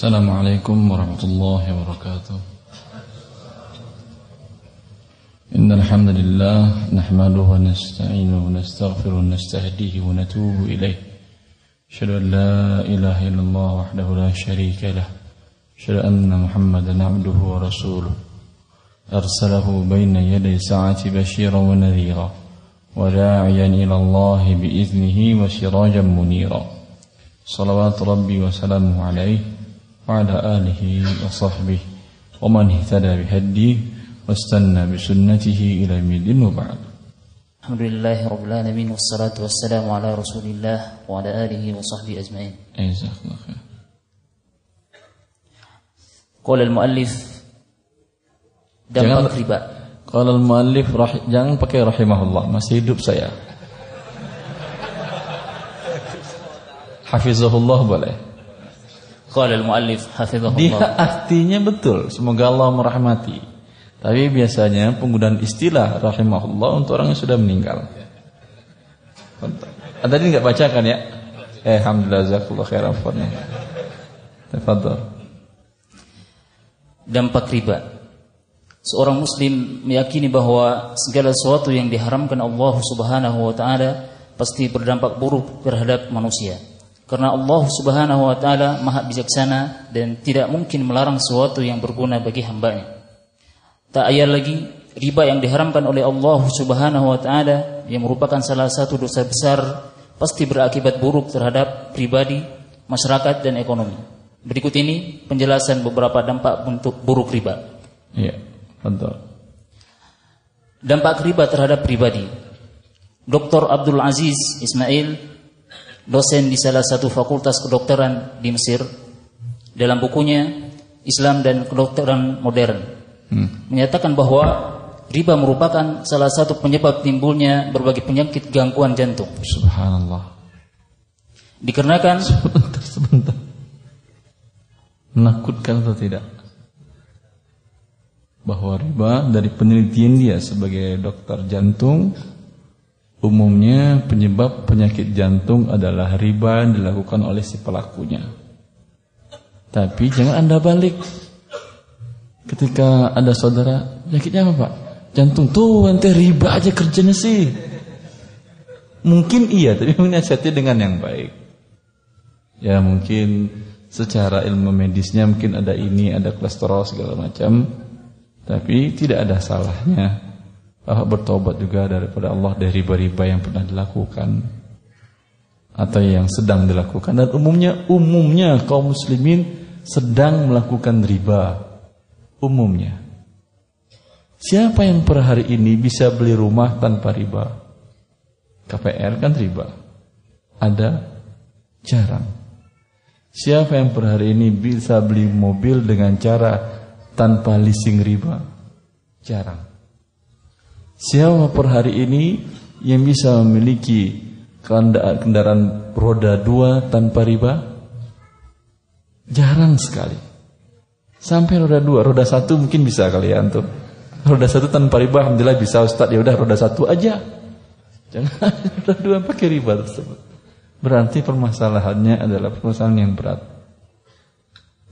السلام عليكم ورحمة الله وبركاته. إن الحمد لله نحمده ونستعينه ونستغفره ونستهديه ونتوب إليه. أشهد أن لا إله إلا الله وحده لا شريك له. أشهد أن محمدا عبده ورسوله. أرسله بين يدي ساعة بشيرا ونذيرا وداعيا إلى الله بإذنه وسراجا منيرا. صلوات ربي وسلامه عليه. وعلى آله وصحبه ومن اهتدى بهديه واستنى بسنته إلى يوم الدين وبعد الحمد لله رب العالمين والصلاة والسلام على رسول الله وعلى آله وصحبه أجمعين جزاك الله خير قال المؤلف dampak riba Kalau muallif rah- jangan pakai rahimahullah, masih hidup saya. Hafizahullah boleh. Qala al-muallif hafizahullah. Dia artinya betul, semoga Allah merahmati. Tapi biasanya penggunaan istilah rahimahullah untuk orang yang sudah meninggal. Ah, tadi enggak bacakan ya? Eh, alhamdulillah jazakallahu khairan fadhil. Tafadhol. Dampak riba. Seorang muslim meyakini bahwa segala sesuatu yang diharamkan Allah Subhanahu wa taala pasti berdampak buruk terhadap manusia karena Allah Subhanahu wa taala maha bijaksana dan tidak mungkin melarang sesuatu yang berguna bagi hambanya tak ayal lagi riba yang diharamkan oleh Allah Subhanahu wa taala yang merupakan salah satu dosa besar pasti berakibat buruk terhadap pribadi, masyarakat dan ekonomi. Berikut ini penjelasan beberapa dampak bentuk buruk riba. Iya, betul. Dampak riba terhadap pribadi. Dr. Abdul Aziz Ismail, dosen di salah satu fakultas kedokteran di Mesir, dalam bukunya Islam dan Kedokteran Modern, menyatakan bahwa riba merupakan salah satu penyebab timbulnya berbagai penyakit gangguan jantung. Subhanallah. Dikarenakan Sebentar, sebentar. Menakutkan atau tidak? Bahwa riba dari penelitian dia sebagai dokter jantung Umumnya penyebab penyakit jantung adalah riba yang dilakukan oleh si pelakunya. Tapi jangan anda balik. Ketika ada saudara Penyakitnya apa pak? Jantung. Tuh ente riba aja kerjanya sih. Mungkin iya tapi menasihati dengan yang baik. Ya mungkin secara ilmu medisnya mungkin ada ini, ada kolesterol segala macam. Tapi tidak ada salahnya bahwa bertobat juga daripada Allah dari riba-riba yang pernah dilakukan atau yang sedang dilakukan dan umumnya umumnya kaum muslimin sedang melakukan riba umumnya. Siapa yang per hari ini bisa beli rumah tanpa riba? KPR kan riba. Ada jarang. Siapa yang per hari ini bisa beli mobil dengan cara tanpa leasing riba? Jarang. Siapa per hari ini yang bisa memiliki kendara- kendaraan roda dua tanpa riba? Jarang sekali. Sampai roda dua, roda satu mungkin bisa kali ya antum. Roda satu tanpa riba, alhamdulillah bisa Ustaz. Ya udah roda satu aja. Jangan roda dua pakai riba tersebut. Berarti permasalahannya adalah permasalahan yang berat.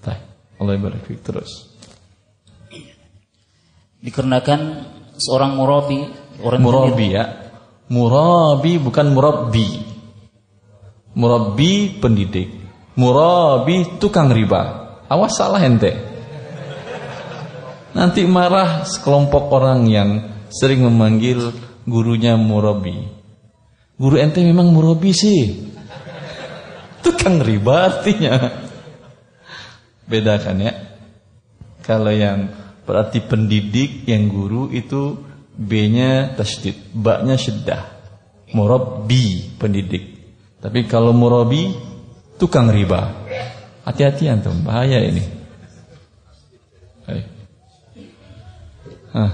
Baik, Allah terus. dikarenakan seorang murabi orang Murabi ya. Murabi bukan murabbi. Murabbi pendidik. Murabi tukang riba. Awas salah ente. Nanti marah sekelompok orang yang sering memanggil gurunya murabi. Guru ente memang murabi sih. Tukang riba artinya. Bedakan ya. Kalau yang berarti pendidik yang guru itu B-nya tasydid, ba-nya syiddah. Murabbi pendidik. Tapi kalau murabi tukang riba. Hati-hati antum, bahaya ini. Hai. Hah.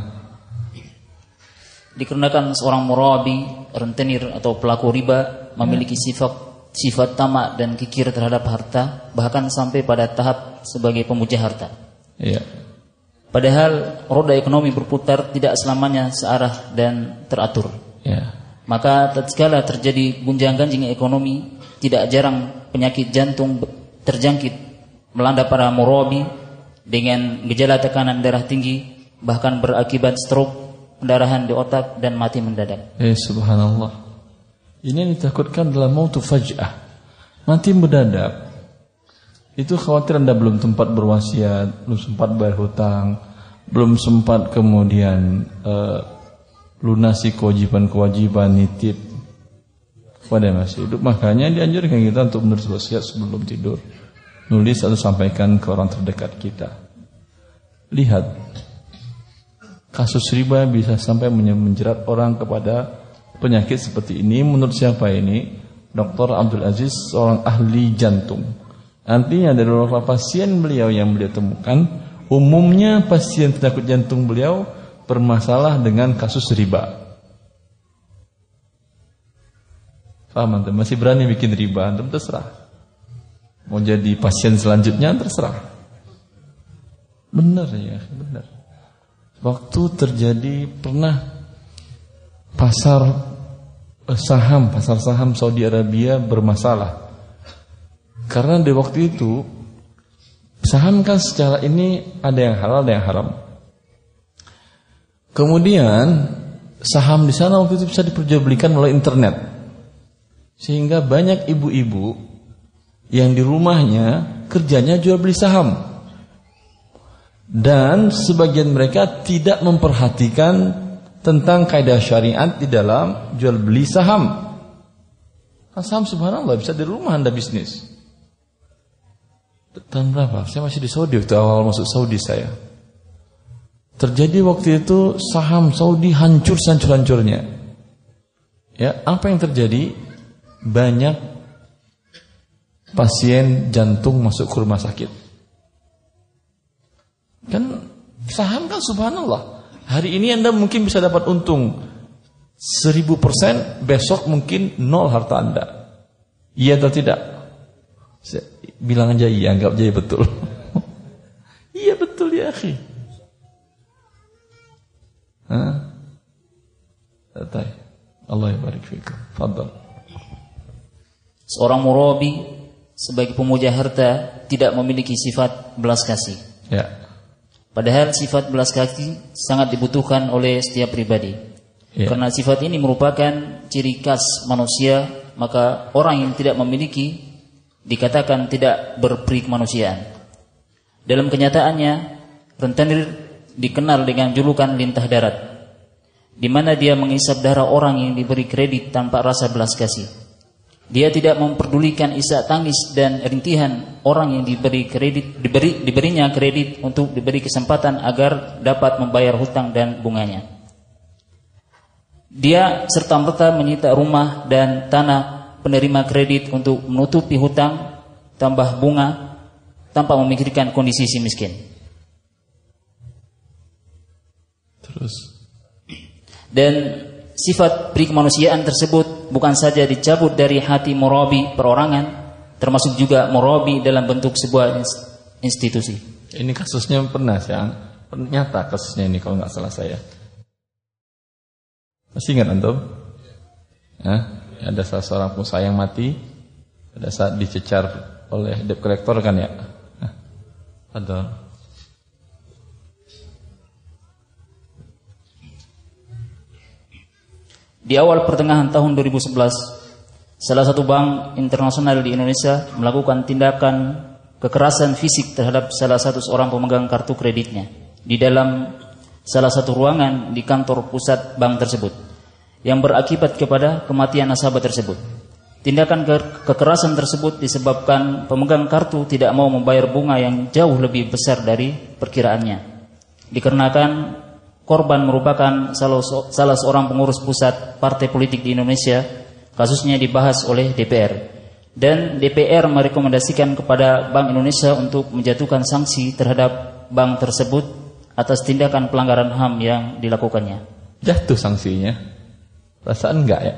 dikarenakan seorang murabi rentenir atau pelaku riba memiliki sifat sifat tamak dan kikir terhadap harta bahkan sampai pada tahap sebagai pemuja harta Iya. Padahal roda ekonomi berputar tidak selamanya searah dan teratur Ya. maka tatkala terjadi gunjang-ganjing ekonomi tidak jarang penyakit jantung terjangkit melanda para murabi dengan gejala tekanan darah tinggi bahkan berakibat stroke, pendarahan di otak dan mati mendadak. Eh subhanallah. Ini yang ditakutkan dalam mautu faj'ah. Mati mendadak. Itu khawatir Anda belum sempat berwasiat, belum sempat bayar hutang, belum sempat kemudian uh, lunasi kewajiban-kewajiban nitip pada masih hidup. Makanya dianjurkan kita untuk menulis wasiat sebelum tidur. Nulis atau sampaikan ke orang terdekat kita. Lihat, kasus riba bisa sampai menjerat orang kepada penyakit seperti ini. Menurut siapa ini? Dr. Abdul Aziz, seorang ahli jantung. Nantinya dari beberapa pasien beliau yang beliau temukan, umumnya pasien penyakit jantung beliau bermasalah dengan kasus riba. Paham antum? Masih berani bikin riba antum terserah. Mau jadi pasien selanjutnya terserah. Benar ya, benar. Waktu terjadi pernah pasar eh, saham, pasar saham Saudi Arabia bermasalah. Karena di waktu itu saham kan secara ini ada yang halal, ada yang haram. Kemudian saham di sana waktu itu bisa diperjualbelikan melalui internet. Sehingga banyak ibu-ibu yang di rumahnya kerjanya jual beli saham. Dan sebagian mereka tidak memperhatikan tentang kaidah syariat di dalam jual beli saham. Nah, saham subhanallah bisa di rumah Anda bisnis. Tahun berapa? Saya masih di Saudi waktu awal masuk Saudi saya. Terjadi waktu itu saham Saudi hancur hancur-hancurnya. Ya, apa yang terjadi? Banyak pasien jantung masuk ke rumah sakit. Kan saham kan subhanallah. Hari ini Anda mungkin bisa dapat untung seribu persen, besok mungkin nol harta Anda. Iya atau tidak? Bilang aja iya, anggap aja betul. iya betul ya akhi. Allah barik fikum. Fadal. Seorang murabi sebagai pemuja harta tidak memiliki sifat belas kasih. Ya. Padahal sifat belas kasih sangat dibutuhkan oleh setiap pribadi. Ya. Karena sifat ini merupakan ciri khas manusia, maka orang yang tidak memiliki dikatakan tidak berperi kemanusiaan. Dalam kenyataannya, rentenir dikenal dengan julukan lintah darat, di mana dia mengisap darah orang yang diberi kredit tanpa rasa belas kasih. Dia tidak memperdulikan isak tangis dan rintihan orang yang diberi kredit, diberi, diberinya kredit untuk diberi kesempatan agar dapat membayar hutang dan bunganya. Dia serta merta menyita rumah dan tanah penerima kredit untuk menutupi hutang tambah bunga tanpa memikirkan kondisi si miskin. Terus dan sifat peri kemanusiaan tersebut bukan saja dicabut dari hati murabi perorangan termasuk juga murabi dalam bentuk sebuah institusi. Ini kasusnya pernah ya, nyata kasusnya ini kalau nggak salah saya. Masih ingat antum? Ya, ada salah seorang pengusaha yang mati. Pada saat dicecar oleh debt collector kan ya. Ada. Di awal pertengahan tahun 2011, salah satu bank internasional di Indonesia melakukan tindakan kekerasan fisik terhadap salah satu seorang pemegang kartu kreditnya di dalam salah satu ruangan di kantor pusat bank tersebut yang berakibat kepada kematian nasabah tersebut. Tindakan ke kekerasan tersebut disebabkan pemegang kartu tidak mau membayar bunga yang jauh lebih besar dari perkiraannya. Dikarenakan korban merupakan salah, salah seorang pengurus pusat partai politik di Indonesia. Kasusnya dibahas oleh DPR. Dan DPR merekomendasikan kepada Bank Indonesia untuk menjatuhkan sanksi terhadap bank tersebut atas tindakan pelanggaran HAM yang dilakukannya. Jatuh sanksinya? Perasaan enggak ya?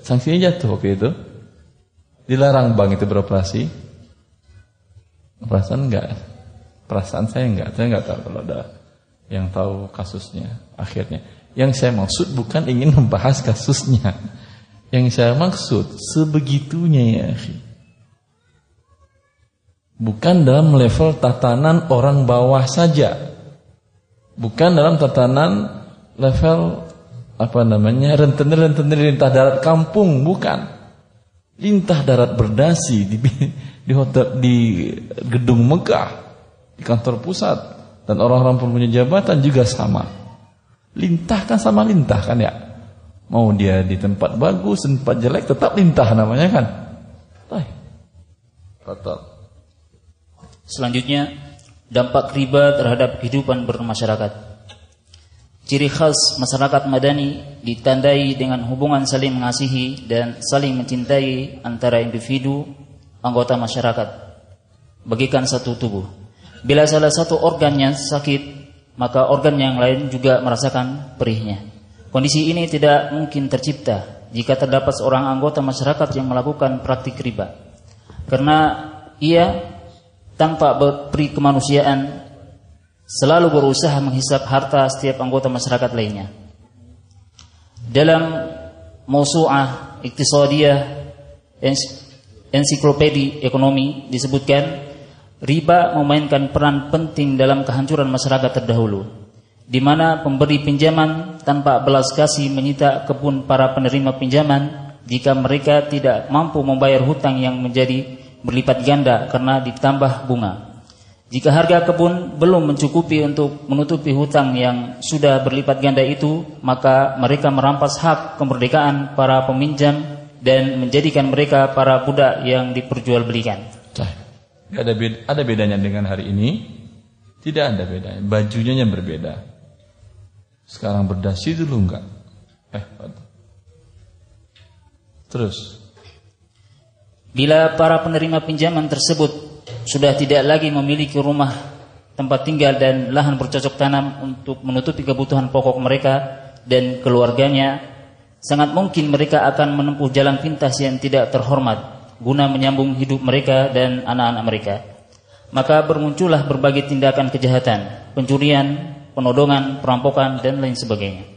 Sanksinya jatuh waktu itu? Dilarang bank itu beroperasi? Perasaan enggak? Perasaan saya enggak, saya enggak tahu kalau ada yang tahu kasusnya akhirnya. Yang saya maksud bukan ingin membahas kasusnya. Yang saya maksud sebegitunya ya Bukan dalam level tatanan orang bawah saja. Bukan dalam tatanan level apa namanya rentenir-rentenir lintah darat kampung, bukan. Lintah darat berdasi di, di hotel di gedung Mekah, di kantor pusat dan orang-orang punya jabatan juga sama. Lintah kan sama lintah kan ya. Mau dia di tempat bagus, tempat jelek tetap lintah namanya kan. Betul. Selanjutnya, dampak riba terhadap kehidupan bermasyarakat. Ciri khas masyarakat madani ditandai dengan hubungan saling mengasihi dan saling mencintai antara individu anggota masyarakat. Bagikan satu tubuh. Bila salah satu organnya sakit, maka organ yang lain juga merasakan perihnya. Kondisi ini tidak mungkin tercipta jika terdapat seorang anggota masyarakat yang melakukan praktik riba. Karena ia tanpa berperi kemanusiaan selalu berusaha menghisap harta setiap anggota masyarakat lainnya. Dalam Mausu'ah Iktisadiyah Ensiklopedi Ekonomi disebutkan riba memainkan peran penting dalam kehancuran masyarakat terdahulu di mana pemberi pinjaman tanpa belas kasih menyita kebun para penerima pinjaman jika mereka tidak mampu membayar hutang yang menjadi berlipat ganda karena ditambah bunga. Jika harga kebun belum mencukupi untuk menutupi hutang yang sudah berlipat ganda itu, maka mereka merampas hak kemerdekaan para peminjam dan menjadikan mereka para budak yang diperjualbelikan. Ada beda, ada bedanya dengan hari ini? Tidak ada bedanya. Bajunya yang berbeda. Sekarang berdasi dulu enggak? Eh, terus Bila para penerima pinjaman tersebut sudah tidak lagi memiliki rumah tempat tinggal dan lahan bercocok tanam untuk menutupi kebutuhan pokok mereka dan keluarganya, sangat mungkin mereka akan menempuh jalan pintas yang tidak terhormat guna menyambung hidup mereka dan anak-anak mereka. Maka bermuncullah berbagai tindakan kejahatan, pencurian, penodongan, perampokan, dan lain sebagainya.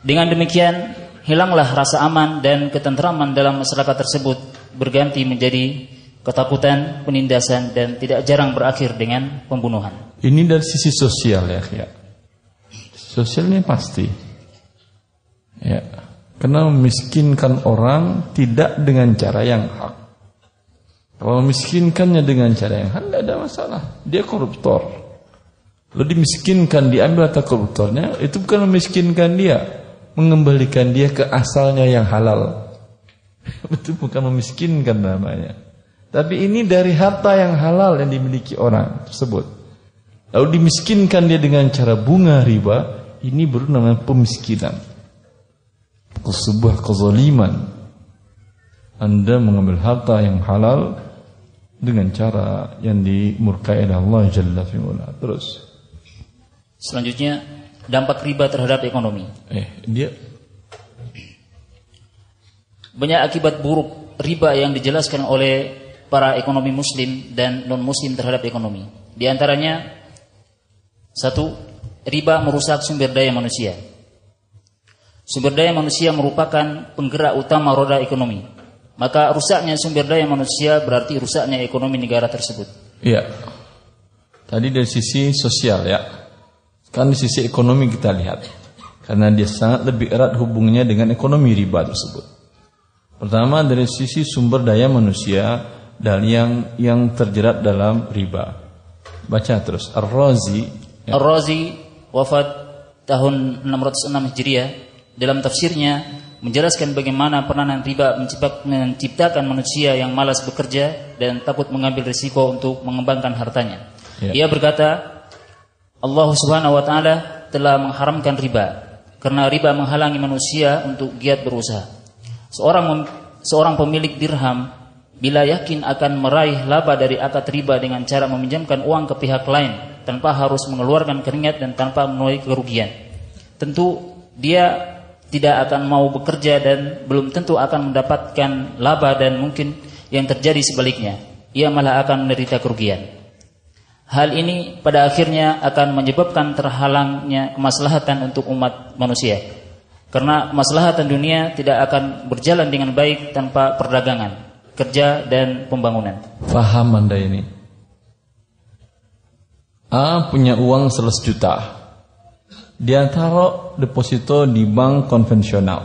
Dengan demikian, hilanglah rasa aman dan ketentraman dalam masyarakat tersebut berganti menjadi ketakutan, penindasan dan tidak jarang berakhir dengan pembunuhan. Ini dari sisi sosial ya, ya. Sosialnya pasti. Ya. Karena memiskinkan orang tidak dengan cara yang hak. Kalau memiskinkannya dengan cara yang hak, tidak ada masalah. Dia koruptor. Lalu dimiskinkan, diambil atau koruptornya, itu bukan memiskinkan dia mengembalikan dia ke asalnya yang halal. Itu bukan memiskinkan namanya. Tapi ini dari harta yang halal yang dimiliki orang tersebut. Lalu dimiskinkan dia dengan cara bunga riba, ini baru namanya pemiskinan. Sebuah kezaliman. Anda mengambil harta yang halal dengan cara yang dimurkai oleh Allah Jalla fi'ula. Terus. Selanjutnya dampak riba terhadap ekonomi. Eh, dia banyak akibat buruk riba yang dijelaskan oleh para ekonomi muslim dan non muslim terhadap ekonomi. Di antaranya satu, riba merusak sumber daya manusia. Sumber daya manusia merupakan penggerak utama roda ekonomi. Maka rusaknya sumber daya manusia berarti rusaknya ekonomi negara tersebut. Iya. Tadi dari sisi sosial ya. Kan di sisi ekonomi kita lihat. Karena dia sangat lebih erat hubungannya dengan ekonomi riba tersebut. Pertama dari sisi sumber daya manusia dan yang yang terjerat dalam riba. Baca terus. Ar-Razi. Ya. Ar-Razi wafat tahun 606 Hijriah. Dalam tafsirnya menjelaskan bagaimana peranan riba menciptakan manusia yang malas bekerja dan takut mengambil risiko untuk mengembangkan hartanya. Ya. Ia berkata, Allah Subhanahu wa taala telah mengharamkan riba karena riba menghalangi manusia untuk giat berusaha. Seorang seorang pemilik dirham bila yakin akan meraih laba dari akad riba dengan cara meminjamkan uang ke pihak lain tanpa harus mengeluarkan keringat dan tanpa menuai kerugian. Tentu dia tidak akan mau bekerja dan belum tentu akan mendapatkan laba dan mungkin yang terjadi sebaliknya. Ia malah akan menderita kerugian. Hal ini pada akhirnya akan menyebabkan terhalangnya kemaslahatan untuk umat manusia. Karena kemaslahatan dunia tidak akan berjalan dengan baik tanpa perdagangan. Kerja dan pembangunan. Faham Anda ini? A punya uang 100 juta. Dia taruh deposito di bank konvensional,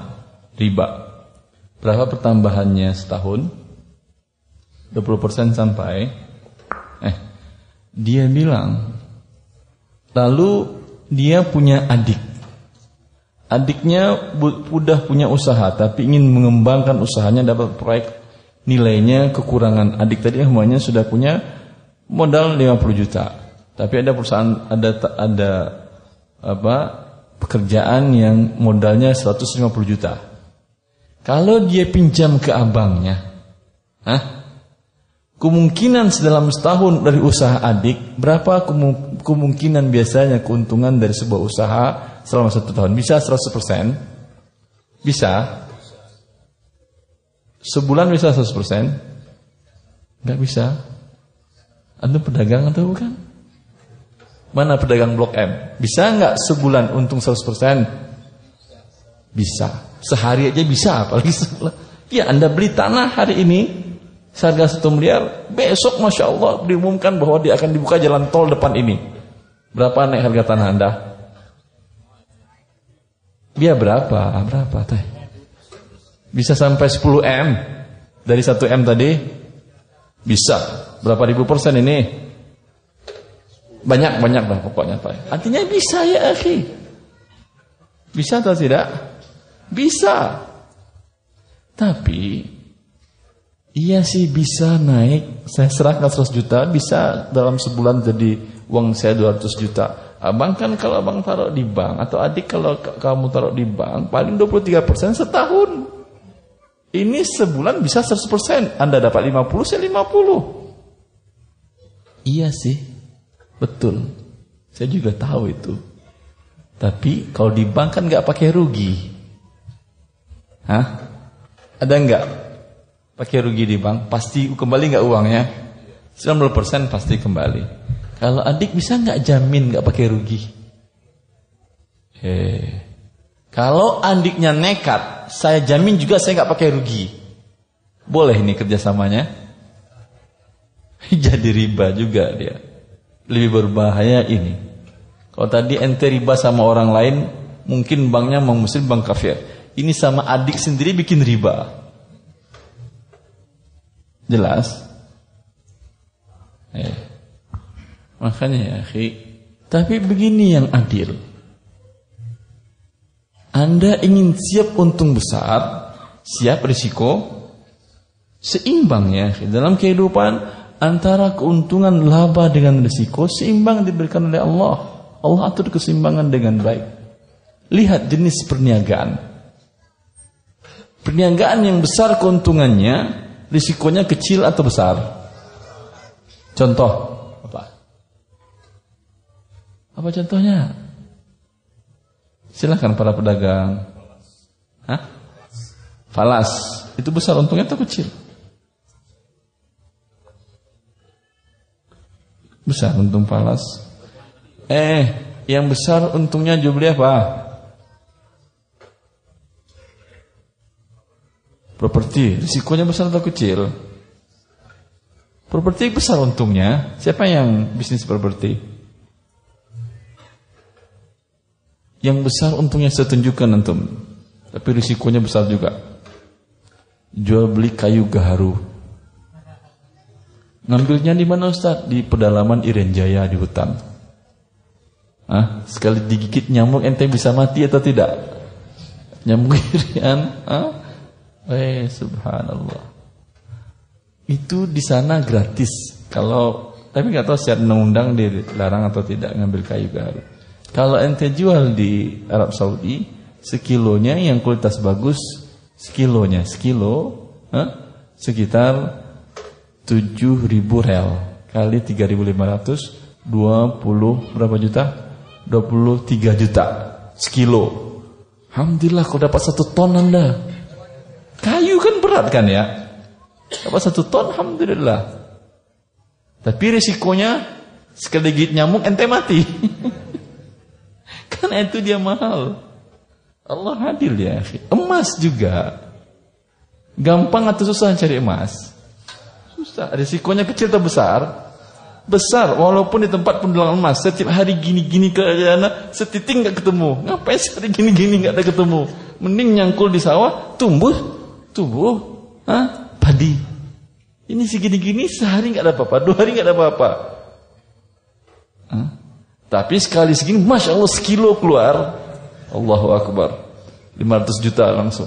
riba. Berapa pertambahannya setahun? 20% sampai eh dia bilang lalu dia punya adik adiknya sudah punya usaha tapi ingin mengembangkan usahanya dapat proyek nilainya kekurangan adik tadi semuanya sudah punya modal 50 juta tapi ada perusahaan ada ada apa pekerjaan yang modalnya 150 juta kalau dia pinjam ke abangnya Hah? Kemungkinan dalam setahun dari usaha adik, berapa kemungkinan biasanya keuntungan dari sebuah usaha selama satu tahun? Bisa 100%? Bisa? Sebulan bisa 100%? Enggak bisa. Anda pedagang atau bukan? Mana pedagang Blok M? Bisa enggak sebulan untung 100%? Bisa. Sehari aja bisa, apalagi sebulan. Ya Anda beli tanah hari ini, Seharga satu miliar, besok Masya Allah diumumkan bahwa dia akan dibuka jalan tol depan ini. Berapa naik harga tanah Anda? Dia berapa? Berapa teh? Bisa sampai 10 M dari 1 M tadi? Bisa. Berapa ribu persen ini? Banyak banyak lah pokoknya Pak. Artinya bisa ya akhi. Bisa atau tidak? Bisa. Tapi Iya sih bisa naik. Saya serahkan 100 juta, bisa dalam sebulan jadi uang saya 200 juta. Abang kan kalau abang taruh di bank atau adik kalau kamu taruh di bank paling 23% setahun. Ini sebulan bisa 100%. Anda dapat 50, saya 50. Iya sih. Betul. Saya juga tahu itu. Tapi kalau di bank kan nggak pakai rugi. Hah? Ada nggak pakai rugi di bank, pasti kembali nggak uangnya? 90% pasti kembali. Kalau adik bisa nggak jamin nggak pakai rugi? Eh, kalau adiknya nekat, saya jamin juga saya nggak pakai rugi. Boleh ini kerjasamanya? Jadi riba juga dia. Lebih berbahaya ini. Kalau tadi ente riba sama orang lain, mungkin banknya mau muslim bank kafir. Ini sama adik sendiri bikin riba. Jelas? Eh. Makanya ya, akhi. Tapi begini yang adil. Anda ingin siap untung besar, siap risiko, seimbang ya. Dalam kehidupan antara keuntungan laba dengan risiko seimbang diberikan oleh Allah. Allah atur keseimbangan dengan baik. Lihat jenis perniagaan. Perniagaan yang besar keuntungannya risikonya kecil atau besar? Contoh apa? Apa contohnya? Silahkan para pedagang. Hah? Falas. Itu besar untungnya atau kecil? Besar untung falas. Eh, yang besar untungnya jual beli apa? Properti, risikonya besar atau kecil? Properti besar untungnya. Siapa yang bisnis properti? Yang besar untungnya saya tunjukkan antum. Tapi risikonya besar juga. Jual beli kayu gaharu. Ngambilnya di mana Ustaz? Di pedalaman Iren Jaya di hutan. Ah, sekali digigit nyamuk ente bisa mati atau tidak? Nyamuk irian, ah? Eh, subhanallah. Itu di sana gratis. Kalau tapi nggak tahu secara undang-undang dilarang atau tidak ngambil kayu gaharu. Kalau ente jual di Arab Saudi, sekilonya yang kualitas bagus, sekilonya, sekilo, huh? sekitar 7000 rel kali 3500 20 berapa juta? 23 juta sekilo. Alhamdulillah kau dapat satu ton anda. Kayu kan berat kan ya. Apa satu ton, alhamdulillah. Tapi risikonya sekali gigit nyamuk ente mati. kan itu dia mahal. Allah adil ya. Emas juga. Gampang atau susah cari emas? Susah. Risikonya kecil atau besar? Besar. Walaupun di tempat pendulangan emas, setiap hari gini-gini ke sana, setitik nggak ketemu. Ngapain sehari gini-gini nggak ada ketemu? Mending nyangkul di sawah, tumbuh, tumbuh, ah, padi. Ini segini-gini sehari nggak ada apa-apa, dua hari nggak ada apa-apa. Tapi sekali segini, masya Allah sekilo keluar, Allahu Akbar, 500 juta langsung.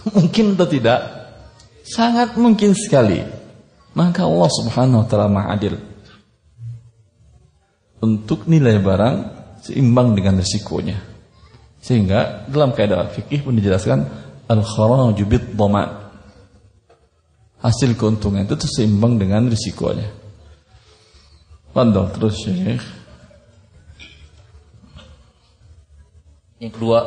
Mungkin atau tidak? Sangat mungkin sekali. Maka Allah Subhanahu wa taala Maha Adil. Untuk nilai barang seimbang dengan risikonya. Sehingga dalam kaidah fikih pun dijelaskan al-kharaju bid dhaman. Hasil keuntungan itu seimbang dengan risikonya. Pandang terus Syekh. Yang kedua,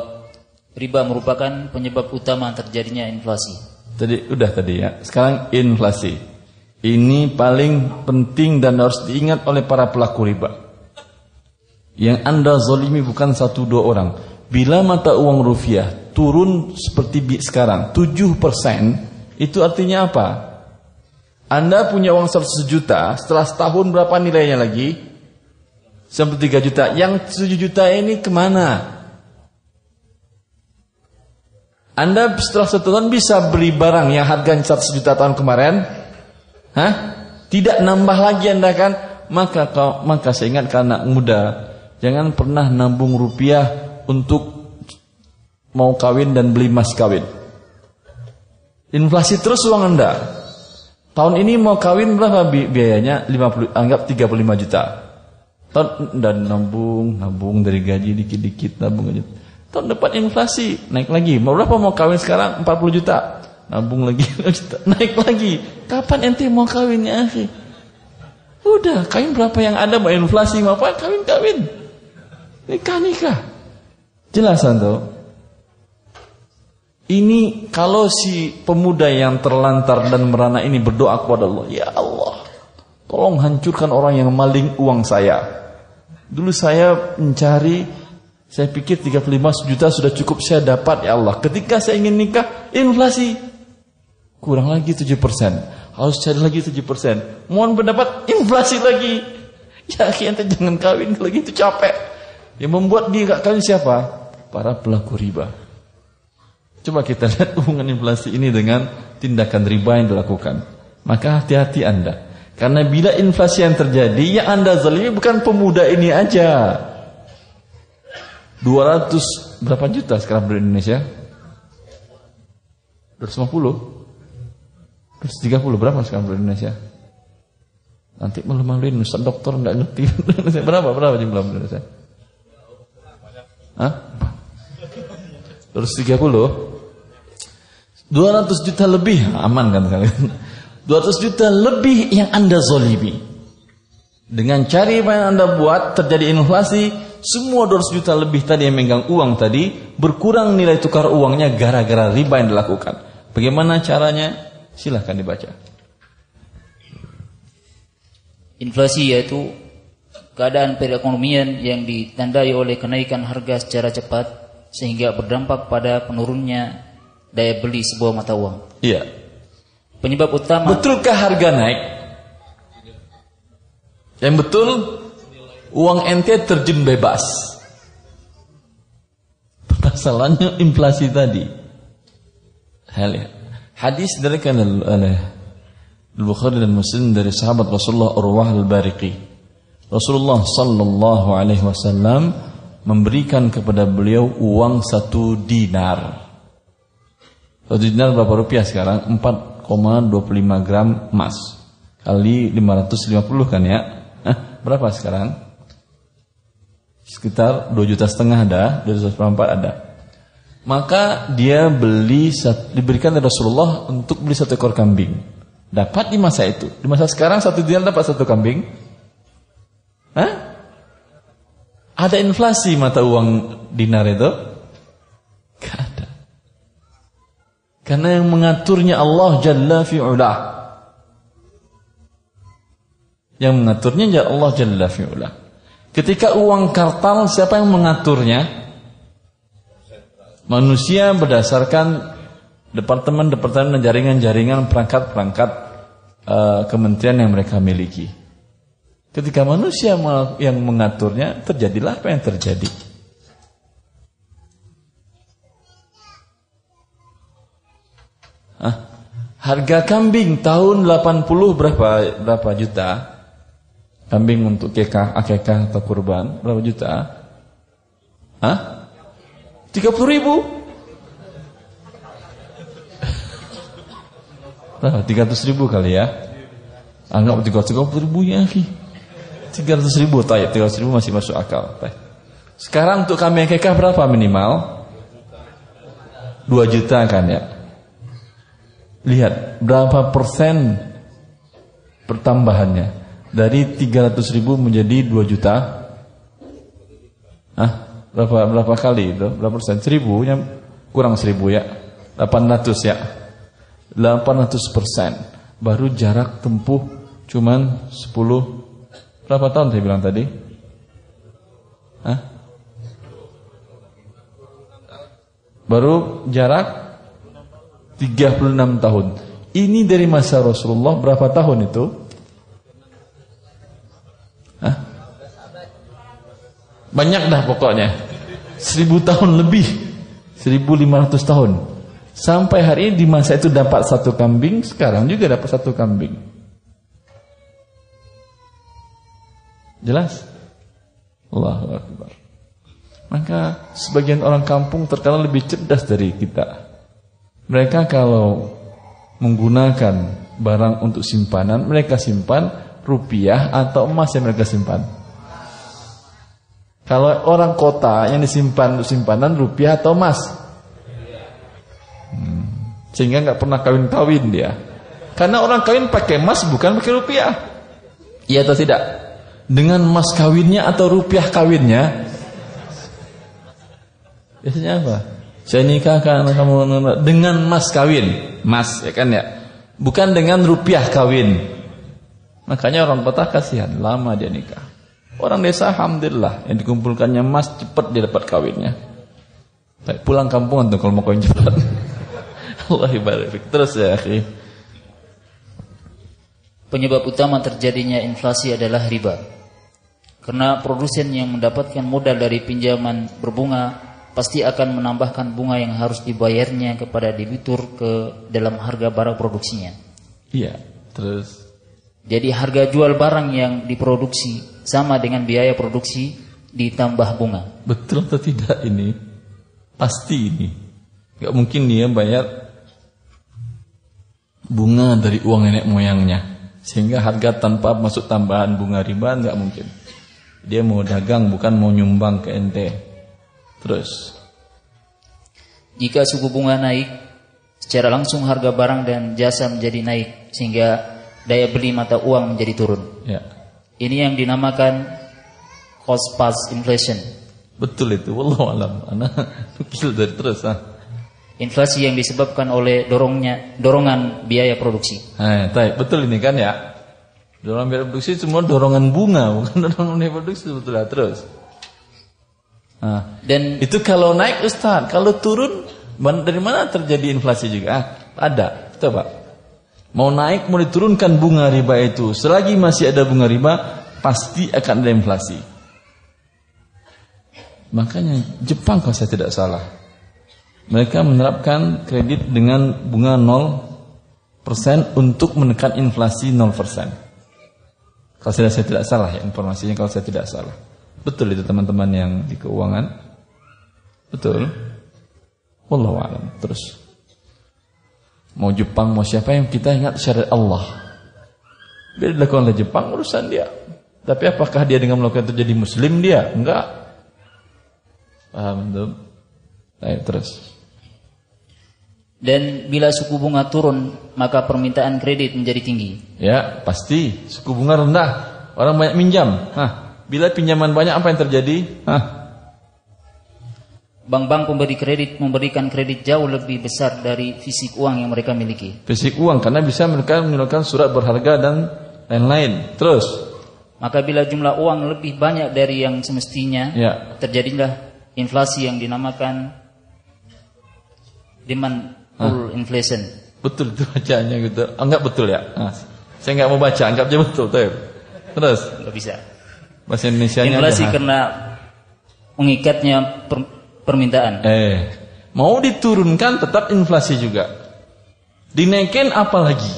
riba merupakan penyebab utama terjadinya inflasi. Tadi udah tadi ya. Sekarang inflasi. Ini paling penting dan harus diingat oleh para pelaku riba. Yang Anda zolimi bukan satu dua orang. Bila mata uang rupiah turun seperti sekarang 7%, itu artinya apa? Anda punya uang 100 juta, setelah setahun berapa nilainya lagi? Sampai 3 juta. Yang 7 juta ini ke mana? Anda setelah satu tahun bisa beli barang yang harganya 100 juta tahun kemarin? Hah? Tidak nambah lagi Anda kan? Maka kau, maka saya ingat anak muda, jangan pernah nabung rupiah untuk mau kawin dan beli emas kawin. Inflasi terus uang Anda. Tahun ini mau kawin berapa bi biayanya? 50 anggap 35 juta. Tahun dan nabung, nabung dari gaji dikit-dikit nabung aja. Tahun depan inflasi naik lagi. Berapa mau kawin sekarang? 40 juta. Nabung lagi naik lagi. Kapan ente mau kawin ya akhi? Udah, kawin berapa yang ada mau inflasi mau apa? Kawin kawin. Nikah nikah. Jelas tuh. Ini kalau si pemuda yang terlantar dan merana ini berdoa kepada Allah, ya Allah, tolong hancurkan orang yang maling uang saya. Dulu saya mencari saya pikir 35 juta sudah cukup saya dapat ya Allah. Ketika saya ingin nikah, inflasi kurang lagi 7%. Harus cari lagi 7%. Mohon pendapat inflasi lagi. Ya ente jangan kawin kalau gitu capek. Yang membuat dia gak kawin siapa? Para pelaku riba. Coba kita lihat hubungan inflasi ini dengan tindakan riba yang dilakukan. Maka hati-hati Anda. Karena bila inflasi yang terjadi, yang Anda zalimi bukan pemuda ini aja. 200 berapa juta sekarang di Indonesia? 250 230 berapa sekarang di Indonesia? Nanti malu-maluin Ustaz dokter enggak ngerti Berapa berapa jumlah di Indonesia? Hah? 230 200 juta lebih aman kan kalian 200 juta lebih yang anda zolimi dengan cari apa yang anda buat terjadi inflasi semua 200 juta lebih tadi yang megang uang tadi berkurang nilai tukar uangnya gara-gara riba yang dilakukan. Bagaimana caranya? Silahkan dibaca. Inflasi yaitu keadaan perekonomian yang ditandai oleh kenaikan harga secara cepat sehingga berdampak pada penurunnya daya beli sebuah mata uang. Iya. Penyebab utama Betulkah harga naik? Yang betul uang ente terjun bebas. Permasalahannya inflasi tadi. Hadis dari oleh Al-Bukhari dan Muslim dari sahabat Rasulullah Urwah Al-Bariqi. Rasulullah sallallahu alaihi wasallam memberikan kepada beliau uang satu dinar. Satu dinar berapa rupiah sekarang? 4,25 gram emas. Kali 550 kan ya? Hah, berapa sekarang? Sekitar 2 juta setengah ada, 2 juta ada. Maka dia beli diberikan oleh Rasulullah untuk beli satu ekor kambing. Dapat di masa itu. Di masa sekarang satu dinar dapat satu kambing. Hah? Ada inflasi mata uang dinar itu? Gak ada. Karena yang mengaturnya Allah Jalla fi'ulah. Yang mengaturnya Allah Jalla fi'ulah. Ketika uang kartal siapa yang mengaturnya? Manusia berdasarkan departemen-departemen jaringan-jaringan perangkat-perangkat uh, kementerian yang mereka miliki. Ketika manusia yang mengaturnya, terjadilah apa yang terjadi. Hah? Harga kambing tahun 80 berapa berapa juta? Kambing untuk kekah, akekah atau kurban berapa juta? Hah? 30 ribu? Nah, 300 ribu kali ya Anggap 330 ribu ya 300 ribu tayyip 300 ribu masih masuk akal Sekarang untuk kami kekah berapa minimal 2 juta kan ya Lihat berapa persen Pertambahannya Dari 300 ribu menjadi 2 juta Ah, berapa berapa kali itu? Berapa persen? Seribu ya, kurang seribu ya. 800 ya. 800 persen baru jarak tempuh cuman 10 berapa tahun saya bilang tadi? Hah? Baru jarak 36 tahun. Ini dari masa Rasulullah berapa tahun itu? Hah? Banyak dah pokoknya. 1000 tahun lebih. 1500 tahun. Sampai hari ini di masa itu dapat satu kambing, sekarang juga dapat satu kambing. Jelas? Allahu Akbar. Maka sebagian orang kampung terkenal lebih cerdas dari kita. Mereka kalau menggunakan barang untuk simpanan, mereka simpan rupiah atau emas yang mereka simpan. Kalau orang kota yang disimpan untuk simpanan rupiah atau emas, sehingga nggak pernah kawin-kawin dia. Karena orang kawin pakai emas bukan pakai rupiah. Iya atau tidak? Dengan emas kawinnya atau rupiah kawinnya? Biasanya apa? Saya nikahkan kamu dengan emas kawin, emas ya kan ya. Bukan dengan rupiah kawin. Makanya orang kota kasihan, lama dia nikah. Orang desa alhamdulillah yang dikumpulkannya emas cepat dia dapat kawinnya. Baik, pulang kampung untuk kalau mau kawin cepat. Allah ibarik. Terus ya, akhi. Penyebab utama terjadinya inflasi adalah riba. Karena produsen yang mendapatkan modal dari pinjaman berbunga pasti akan menambahkan bunga yang harus dibayarnya kepada debitur ke dalam harga barang produksinya. Iya, terus jadi harga jual barang yang diproduksi sama dengan biaya produksi ditambah bunga. Betul atau tidak ini? Pasti ini. Gak mungkin dia bayar bunga dari uang nenek moyangnya sehingga harga tanpa masuk tambahan bunga riba nggak mungkin dia mau dagang bukan mau nyumbang ke ente terus jika suku bunga naik secara langsung harga barang dan jasa menjadi naik sehingga daya beli mata uang menjadi turun ya. ini yang dinamakan cost plus inflation betul itu wallahu alam ana nukil dari terus ah Inflasi yang disebabkan oleh dorongnya dorongan biaya produksi. Nah, taib. betul ini kan ya. Dorongan biaya produksi semua dorongan bunga, bukan dorongan biaya produksi sebetulnya terus. Nah, dan itu kalau naik Ustaz, kalau turun dari mana terjadi inflasi juga? Ah, ada, coba. Mau naik mau diturunkan bunga riba itu, selagi masih ada bunga riba pasti akan ada inflasi. Makanya Jepang kalau saya tidak salah mereka menerapkan kredit dengan bunga 0% untuk menekan inflasi 0%. Kalau saya, saya tidak salah ya informasinya kalau saya tidak salah. Betul itu teman-teman yang di keuangan? Betul. Wallahu alam. Terus mau Jepang mau siapa yang kita ingat syariat Allah. Biar dilakukan oleh Jepang urusan dia. Tapi apakah dia dengan melakukan itu jadi muslim dia? Enggak. Paham tuh? Ayo terus. Dan bila suku bunga turun, maka permintaan kredit menjadi tinggi. Ya, pasti. Suku bunga rendah, orang banyak minjam. Hah, bila pinjaman banyak apa yang terjadi? Hah. Bank-bank pemberi kredit memberikan kredit jauh lebih besar dari fisik uang yang mereka miliki. Fisik uang karena bisa mereka mengeluarkan surat berharga dan lain-lain. Terus, maka bila jumlah uang lebih banyak dari yang semestinya, ya. terjadilah inflasi yang dinamakan demand full inflation. Betul itu bacaannya gitu. Enggak betul ya? Nah, Saya nggak mau baca, anggap aja betul. Tuh. Terus? Nggak bisa. Bahasa Indonesia Inflasi karena mengikatnya per, permintaan. Eh, mau diturunkan tetap inflasi juga. Dinaikin apa lagi?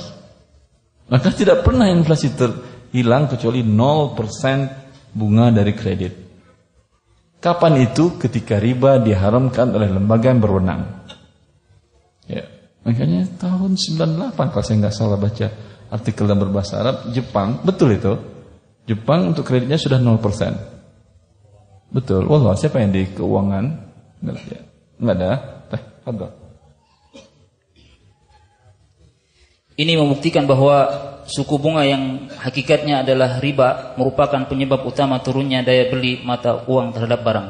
Maka tidak pernah inflasi terhilang kecuali 0% bunga dari kredit. Kapan itu? Ketika riba diharamkan oleh lembaga yang berwenang. Ya, makanya tahun 98 kalau saya nggak salah baca artikel dalam berbahasa Arab, Jepang, betul itu. Jepang untuk kreditnya sudah 0%. Betul. Wallah, siapa yang di keuangan? Enggak ada. Teh, ada. Ini membuktikan bahwa suku bunga yang hakikatnya adalah riba merupakan penyebab utama turunnya daya beli mata uang terhadap barang.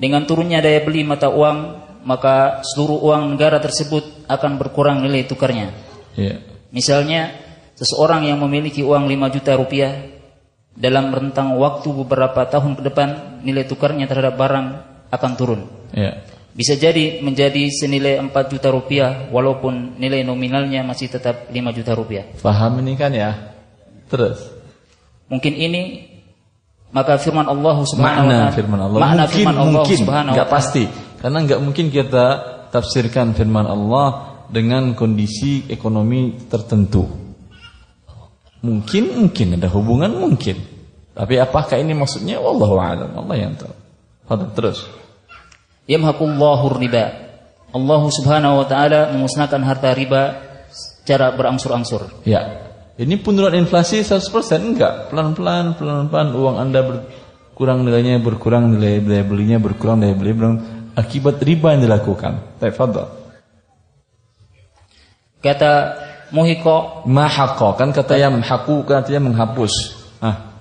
Dengan turunnya daya beli mata uang, maka seluruh uang negara tersebut akan berkurang nilai tukarnya. Yeah. Misalnya, seseorang yang memiliki uang 5 juta rupiah dalam rentang waktu beberapa tahun ke depan nilai tukarnya terhadap barang akan turun. Yeah bisa jadi menjadi senilai 4 juta rupiah walaupun nilai nominalnya masih tetap 5 juta rupiah. Paham ini kan ya? Terus. Mungkin ini maka firman Allah Subhanahu wa taala. firman Allah. Makna mungkin, firman Allah mungkin, Subhanahu taala. pasti. Karena enggak mungkin kita tafsirkan firman Allah dengan kondisi ekonomi tertentu. Mungkin mungkin ada hubungan mungkin. Tapi apakah ini maksudnya wallahu a'lam. Allah yang tahu. terus yamhaqullahu riba. Allah Subhanahu wa taala memusnahkan harta riba secara berangsur-angsur. Ya. Ini penurunan inflasi 100% enggak, pelan-pelan pelan-pelan uang Anda berkurang nilainya berkurang nilai daya belinya berkurang daya beli berkurang akibat riba yang dilakukan. Tafadhal. Kata muhiko mahaqo kan kata yang menghaku kan artinya menghapus. Ah.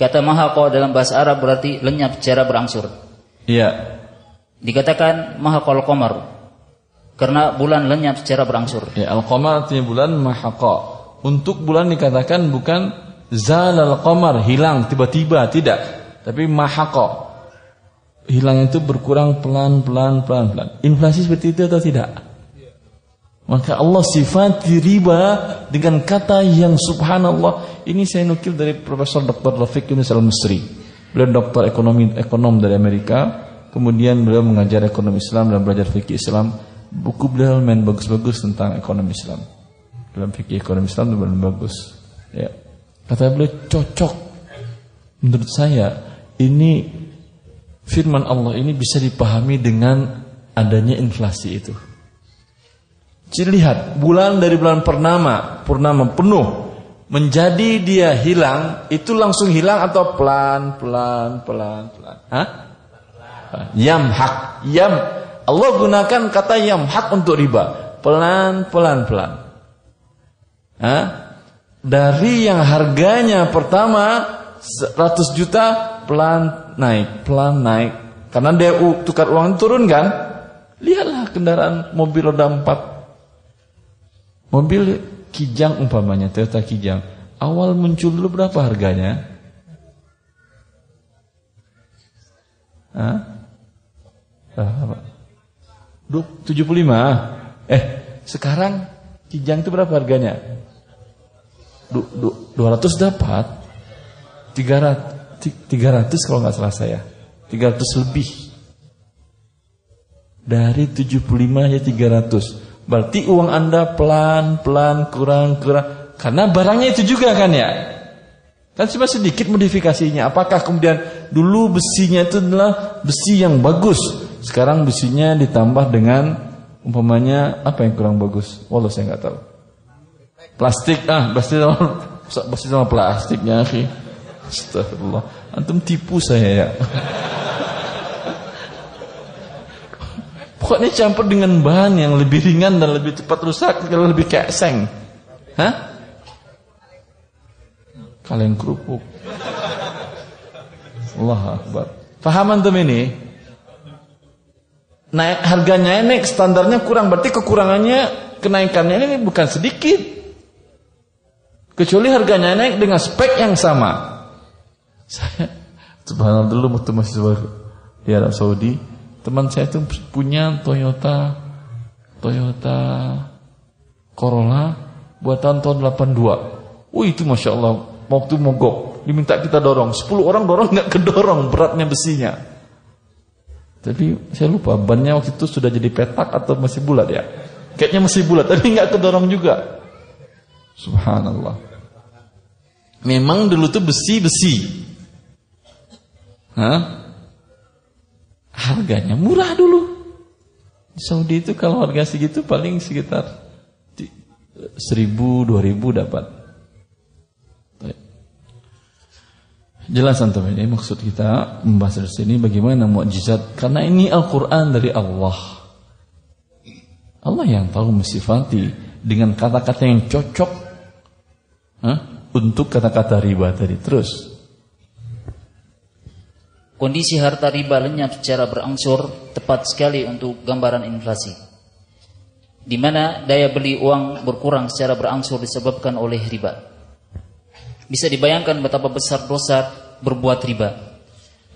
Kata mahaqo dalam bahasa Arab berarti lenyap secara berangsur. Iya. Dikatakan mahaqal qamar karena bulan lenyap secara berangsur. Ya, al-qamar artinya bulan mahaqa. Untuk bulan dikatakan bukan zalal qamar, hilang tiba-tiba, tidak. Tapi mahaqa. Hilang itu berkurang pelan-pelan pelan-pelan. Inflasi seperti itu atau tidak? Maka Allah sifati riba dengan kata yang subhanallah. Ini saya nukil dari Profesor Dr. Rafiq Yunus Al-Misri. Beliau doktor ekonomi ekonom dari Amerika Kemudian beliau mengajar ekonomi Islam dan belajar fikih Islam. Buku beliau main bagus-bagus tentang ekonomi Islam. Dalam fikih ekonomi Islam itu benar bagus. Ya. Kata beliau cocok. Menurut saya ini firman Allah ini bisa dipahami dengan adanya inflasi itu. Lihat, bulan dari bulan purnama, purnama penuh menjadi dia hilang, itu langsung hilang atau pelan pelan pelan pelan. Hah? Yamhak. Yam. Allah gunakan kata yamhak untuk riba. Pelan, pelan, pelan. Hah? Dari yang harganya pertama 100 juta pelan naik, pelan naik. Karena dia tukar uang turun kan? Lihatlah kendaraan mobil roda 4. Mobil Kijang umpamanya Toyota Kijang. Awal muncul dulu berapa harganya? Hah? Berapa? 75. Eh, sekarang kijang itu berapa harganya? Du, du, 200 dapat. 300 300 kalau nggak salah saya. 300 lebih. Dari 75 ya 300. Berarti uang Anda pelan-pelan kurang-kurang karena barangnya itu juga kan ya. Kan cuma sedikit modifikasinya. Apakah kemudian dulu besinya itu adalah besi yang bagus, sekarang besinya ditambah dengan umpamanya apa yang kurang bagus? Walau saya nggak tahu. Plastik ah, plastik sama plastik sama plastiknya sih. Astagfirullah. Antum tipu saya ya. Pokoknya campur dengan bahan yang lebih ringan dan lebih cepat rusak kalau lebih kayak seng. Hah? Kalian kerupuk. Allah Akbar. Paham antum ini? Naik harganya naik standarnya kurang berarti kekurangannya kenaikannya ini bukan sedikit kecuali harganya naik dengan spek yang sama saya subhanallah dulu waktu masih di Arab Saudi teman saya itu punya Toyota Toyota Corolla buat tahun-tahun 82. Wih itu Masya Allah, waktu mogok, diminta kita dorong. 10 orang dorong nggak kedorong beratnya besinya. Tapi saya lupa bannya waktu itu sudah jadi petak atau masih bulat ya. Kayaknya masih bulat, tapi nggak kedorong juga. Subhanallah. Memang dulu tuh besi-besi. Hah? Harganya murah dulu. Di Saudi itu kalau harga segitu paling sekitar seribu, dua ribu dapat. Jelas antum ini maksud kita membahas dari sini bagaimana mukjizat karena ini Al-Qur'an dari Allah. Allah yang tahu mensifati dengan kata-kata yang cocok huh, untuk kata-kata riba tadi. Terus Kondisi harta riba lenyap secara berangsur tepat sekali untuk gambaran inflasi. Di mana daya beli uang berkurang secara berangsur disebabkan oleh riba. Bisa dibayangkan betapa besar dosa berbuat riba.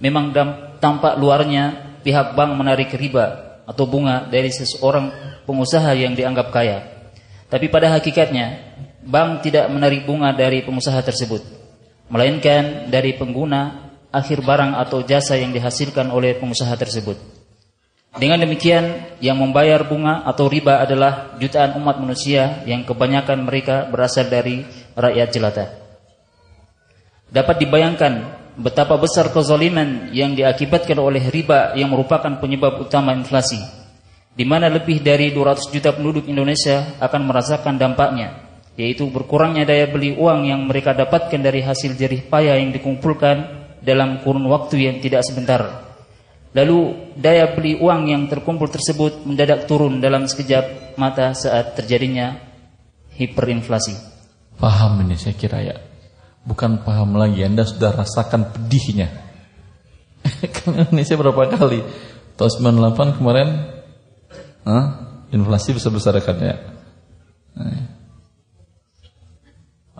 Memang tampak luarnya pihak bank menarik riba atau bunga dari seseorang pengusaha yang dianggap kaya. Tapi pada hakikatnya, bank tidak menarik bunga dari pengusaha tersebut, melainkan dari pengguna akhir barang atau jasa yang dihasilkan oleh pengusaha tersebut. Dengan demikian, yang membayar bunga atau riba adalah jutaan umat manusia yang kebanyakan mereka berasal dari rakyat jelata. Dapat dibayangkan betapa besar kezaliman yang diakibatkan oleh riba yang merupakan penyebab utama inflasi, di mana lebih dari 200 juta penduduk Indonesia akan merasakan dampaknya, yaitu berkurangnya daya beli uang yang mereka dapatkan dari hasil jerih payah yang dikumpulkan dalam kurun waktu yang tidak sebentar. Lalu daya beli uang yang terkumpul tersebut mendadak turun dalam sekejap mata saat terjadinya hiperinflasi. Paham ini saya kira ya. Bukan paham lagi, Anda sudah rasakan pedihnya. kan Indonesia berapa kali? Tahun 98 kemarin huh? inflasi besar-besar kan ya. Nah.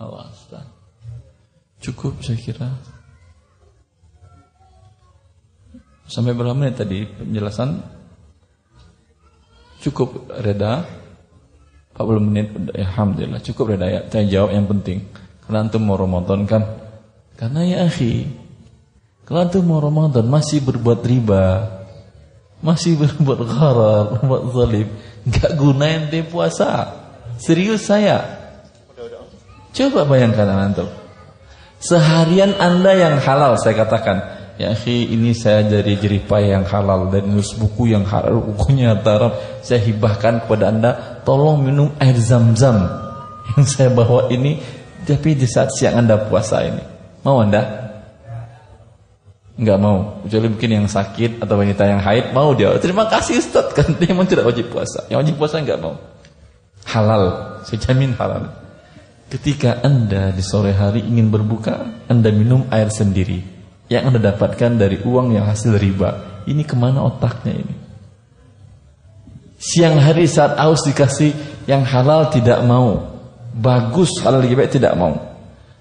Allah Cukup saya kira. Sampai berapa menit tadi penjelasan? Cukup reda 40 menit ya, Alhamdulillah cukup reda ya Saya jawab yang penting antum mau Ramadan kan Karena ya akhi Kalau antum mau Ramadan masih berbuat riba Masih berbuat gharar Berbuat zalim. Gak gunain dia puasa. Serius saya? Coba bayangkan antum Seharian anda yang halal saya katakan Ya akhi ini saya dari jeripaya yang halal dan nulis buku yang halal bukunya haram. Saya hibahkan kepada anda tolong minum air zam-zam. Yang saya bawa ini tapi di saat siang anda puasa ini mau anda? Enggak mau kecuali mungkin yang sakit atau wanita yang haid mau dia terima kasih Ustaz kan dia memang tidak wajib puasa yang wajib puasa enggak mau halal saya jamin halal ketika anda di sore hari ingin berbuka anda minum air sendiri yang Anda dapatkan dari uang yang hasil riba. Ini ke mana otaknya ini? Siang hari saat aus dikasih yang halal tidak mau. Bagus halal riba tidak mau.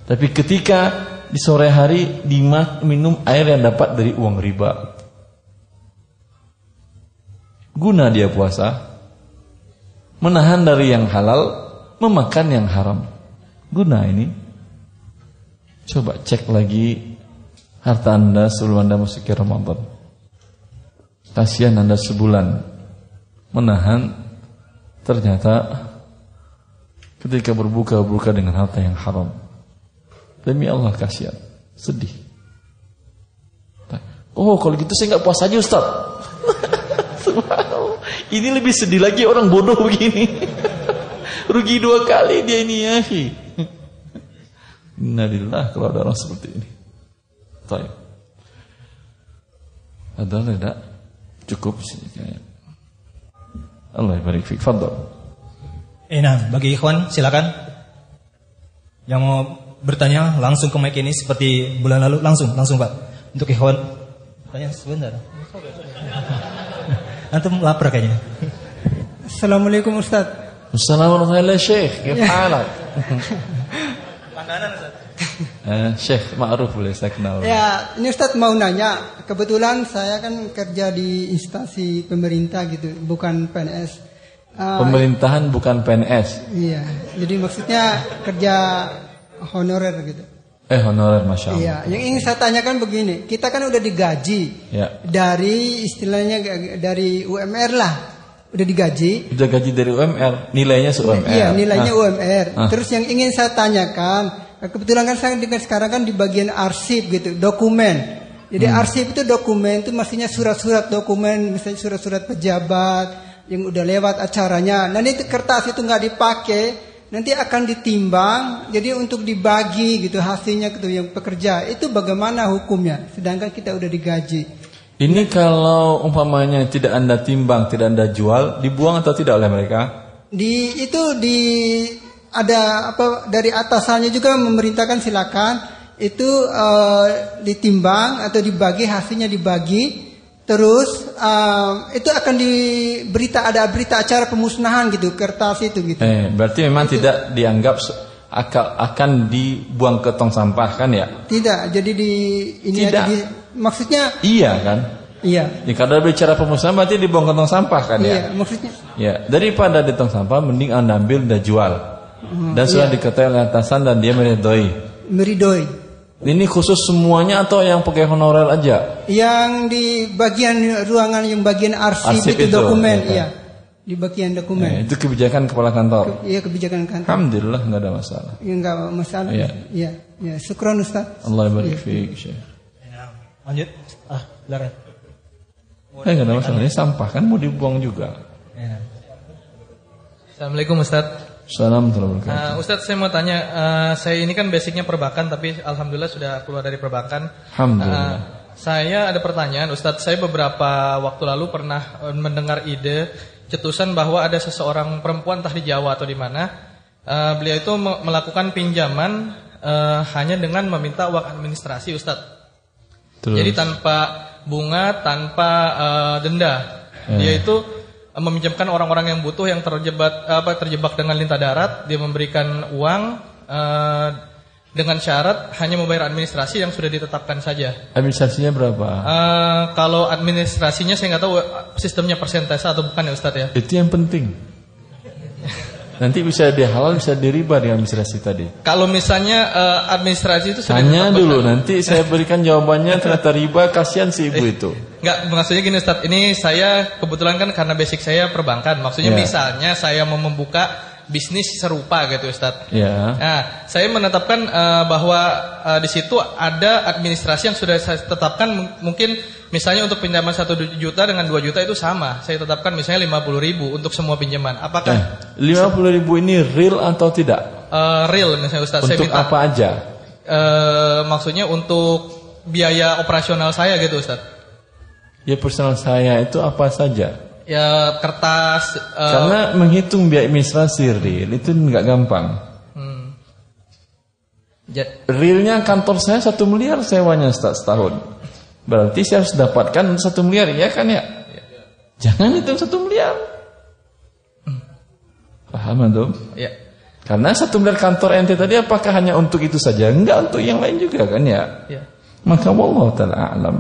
Tapi ketika di sore hari minum air yang dapat dari uang riba. Guna dia puasa. Menahan dari yang halal, memakan yang haram. Guna ini. Coba cek lagi harta anda sebelum anda masuk ke Ramadan. Kasihan anda sebulan menahan, ternyata ketika berbuka berbuka dengan harta yang haram. Demi Allah kasihan, sedih. Oh kalau gitu saya nggak puas aja Ustaz. ini lebih sedih lagi orang bodoh begini. Rugi dua kali dia ini ya. Innalillah kalau ada orang seperti ini. Taib. Ada tidak? Cukup sih. Allah barik fik. Fadal. Eh, nah, bagi ikhwan silakan. Yang mau bertanya langsung ke mic ini seperti bulan lalu langsung langsung Pak. Untuk ikhwan tanya sebentar. Antum lapar kayaknya. Assalamualaikum Ustaz. Assalamualaikum warahmatullahi Syekh. Gimana? Panganan Ustaz. Eh, Syekh Ma'ruf boleh saya kenal. Ya, ini Ustadz mau nanya. Kebetulan saya kan kerja di instansi pemerintah gitu, bukan PNS. Ah, Pemerintahan bukan PNS. iya. Jadi maksudnya kerja honorer gitu. Eh honorer masya Allah. Iya. Yang ingin saya tanyakan begini, kita kan udah digaji Ya. dari istilahnya dari UMR lah, udah digaji. Udah gaji dari UMR, nilainya se UMR. Iya, nilainya Ah. UMR. Ah. Terus yang ingin saya tanyakan, kebetulan kan saya dengan sekarang kan di bagian arsip gitu, dokumen. Jadi Hmm. arsip itu dokumen itu maksudnya surat-surat dokumen, misalnya surat-surat pejabat yang udah lewat acaranya. Nanti kertas itu nggak dipakai, nanti akan ditimbang. Jadi untuk dibagi gitu hasilnya gitu yang pekerja. Itu bagaimana hukumnya? Sedangkan kita udah digaji. Ini kalau umpamanya tidak anda timbang, tidak anda jual, dibuang atau tidak oleh mereka? di itu di ada apa dari atasannya juga memerintahkan silakan itu eh, ditimbang atau dibagi hasilnya dibagi terus eh, itu akan diberita ada berita acara pemusnahan gitu kertas itu gitu Eh, berarti memang tidak dianggap akal akan dibuang ke tong sampah kan ya? tidak jadi di ini Tidak. aja di, maksudnya Iya kan? iya Ya, kalau bicara pemusnahan berarti dibuang ke tong sampah kan iya ya? maksudnya Ya, daripada di tong sampah mending anda ambil dan jual. Dan sudah diketahui oleh atasan dan dia meridoi. meridoi Ini khusus semuanya atau yang pakai honorer aja? yang di bagian ruangan yang bagian arsip, Arsip itu, itu, dokumen ya kan? iya di bagian dokumen Eh, itu kebijakan kepala kantor. Iya kebijakan kantor. Alhamdulillah nggak ada masalah. Ya enggak masalah. Iya. Iya. Ya, syukran Ustaz. Allah barik fiik, Syekh. Lanjut. Ah, silakan. Eh nggak ada masalah. Ini sampah kan mau dibuang juga. Assalamualaikum Ustaz. Salam. Uh, Ustaz saya mau tanya, uh, saya ini kan basicnya perbankan tapi alhamdulillah sudah keluar dari perbankan. Alhamdulillah. Uh, saya ada pertanyaan Ustaz, saya beberapa waktu lalu pernah mendengar ide cetusan bahwa ada seseorang perempuan entah di Jawa atau di mana, uh, beliau itu me- melakukan pinjaman uh, hanya dengan meminta uang administrasi Ustaz. Terus. Jadi tanpa bunga, tanpa uh, denda. Eh. Dia itu meminjamkan orang-orang yang butuh yang terjebak apa terjebak dengan lintah darat, dia memberikan uang uh, dengan syarat hanya membayar administrasi yang sudah ditetapkan saja. Administrasinya berapa? Uh, kalau administrasinya saya nggak tahu uh, sistemnya persentase atau bukan ya Ustadz ya. Itu yang penting. Nanti bisa di halal, bisa diriba dengan administrasi tadi. Kalau misalnya uh, administrasi itu ditetapkan- dulu, nanti saya berikan jawabannya ternyata riba, kasihan si ibu itu. Enggak, maksudnya gini Ustaz, ini saya kebetulan kan karena basic saya perbankan. Maksudnya Ya. misalnya saya mau membuka bisnis serupa gitu Ustaz. Ya. Nah, saya menetapkan eh, bahwa eh, di situ ada administrasi yang sudah saya tetapkan mungkin misalnya untuk pinjaman 1 juta dengan 2 juta itu sama. Saya tetapkan misalnya 50 ribu untuk semua pinjaman. Eh, Apakah 50 ribu ini real atau tidak? eh, real misalnya Ustaz? saya Untuk minta apa aja? eh, maksudnya untuk biaya operasional saya gitu Ustaz. Ya personal saya itu apa saja? Ya kertas eh, Karena menghitung biaya administrasi real itu nggak gampang. hmm. Ja- Realnya kantor saya satu miliar sewanya setahun. Berarti saya harus dapatkan satu miliar, ya kan ya? Jangan hitung satu miliar. Paham antum? Ya. Karena satu miliar kantor ente tadi apakah hanya untuk itu saja? Enggak untuk yang lain juga kan ya? Ya. Maka Allah taala alam.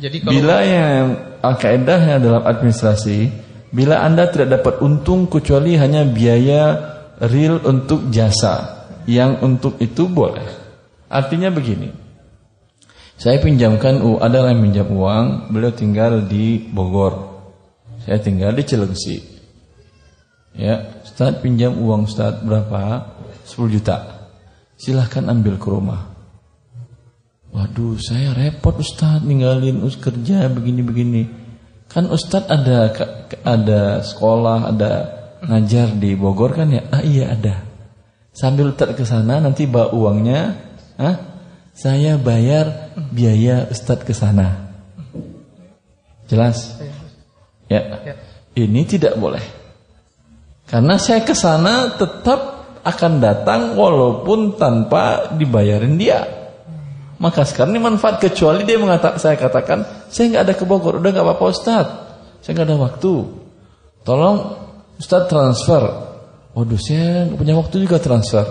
Jadi kalau Bila yang kaidahnya dalam administrasi, bila Anda tidak dapat untung kecuali hanya biaya real untuk jasa, yang untuk itu boleh. Artinya begini. Saya pinjamkan u ada yang pinjam uang, beliau tinggal di Bogor. Saya tinggal di Cilengsi. Ya, Ustaz pinjam uang Ustaz berapa? 10 juta. Silahkan ambil ke rumah. Waduh, saya repot Ustadz ninggalin us kerja begini-begini. Kan Ustadz ada ada sekolah, ada ngajar di Bogor kan ya? Ah iya ada. Sambil Ustadz ke sana nanti bawa uangnya, ah saya bayar biaya Ustadz ke sana. Jelas? Ya. Ini tidak boleh. Karena saya ke sana tetap akan datang walaupun tanpa dibayarin dia. Maka sekarang ini manfaat kecuali dia mengatakan saya katakan saya nggak ada ke Bogor, udah nggak apa-apa Ustad, saya nggak ada waktu. Tolong Ustad transfer. Waduh saya nggak punya waktu juga transfer.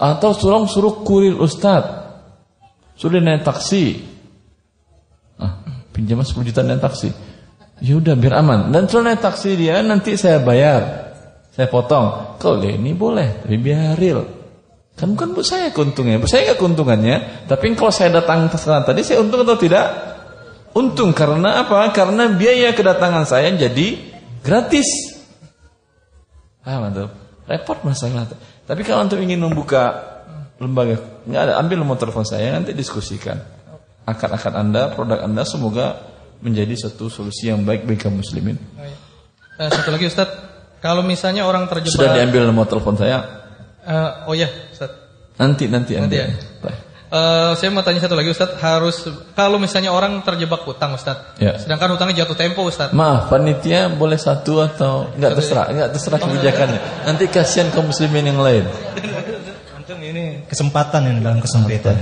Atau tolong suruh kurir Ustad, suruh naik taksi. Ah, pinjaman 10 juta naik taksi. Ya udah biar aman. Dan kalau naik taksi dia nanti saya bayar. Saya potong. Kalau ini boleh, tapi biar real. Kan bukan buat saya keuntungnya. Buat saya nggak keuntungannya. Tapi kalau saya datang ke sana tadi saya untung atau tidak? Untung karena apa? Karena biaya kedatangan saya jadi gratis. Ah mantap. Repot masalah. Tapi kalau untuk ingin membuka lembaga, nggak ada. Ambil nomor telepon saya nanti diskusikan. Akad-akad anda, produk anda semoga menjadi satu solusi yang baik bagi kaum muslimin. Eh, satu lagi Ustaz, kalau misalnya orang terjebak Sudah diambil nomor telepon saya? Eh, oh ya, Ustaz. Nanti nanti Nanti ya. Eh, saya mau tanya satu lagi Ustaz, harus kalau misalnya orang terjebak hutang Ustaz. Ya. Sedangkan hutangnya jatuh tempo Ustaz. Maaf, panitia boleh satu atau enggak terserah, enggak terserah kebijakannya. Nanti kasihan kaum muslimin yang lain. Untung ini kesempatan yang dalam kesempitan.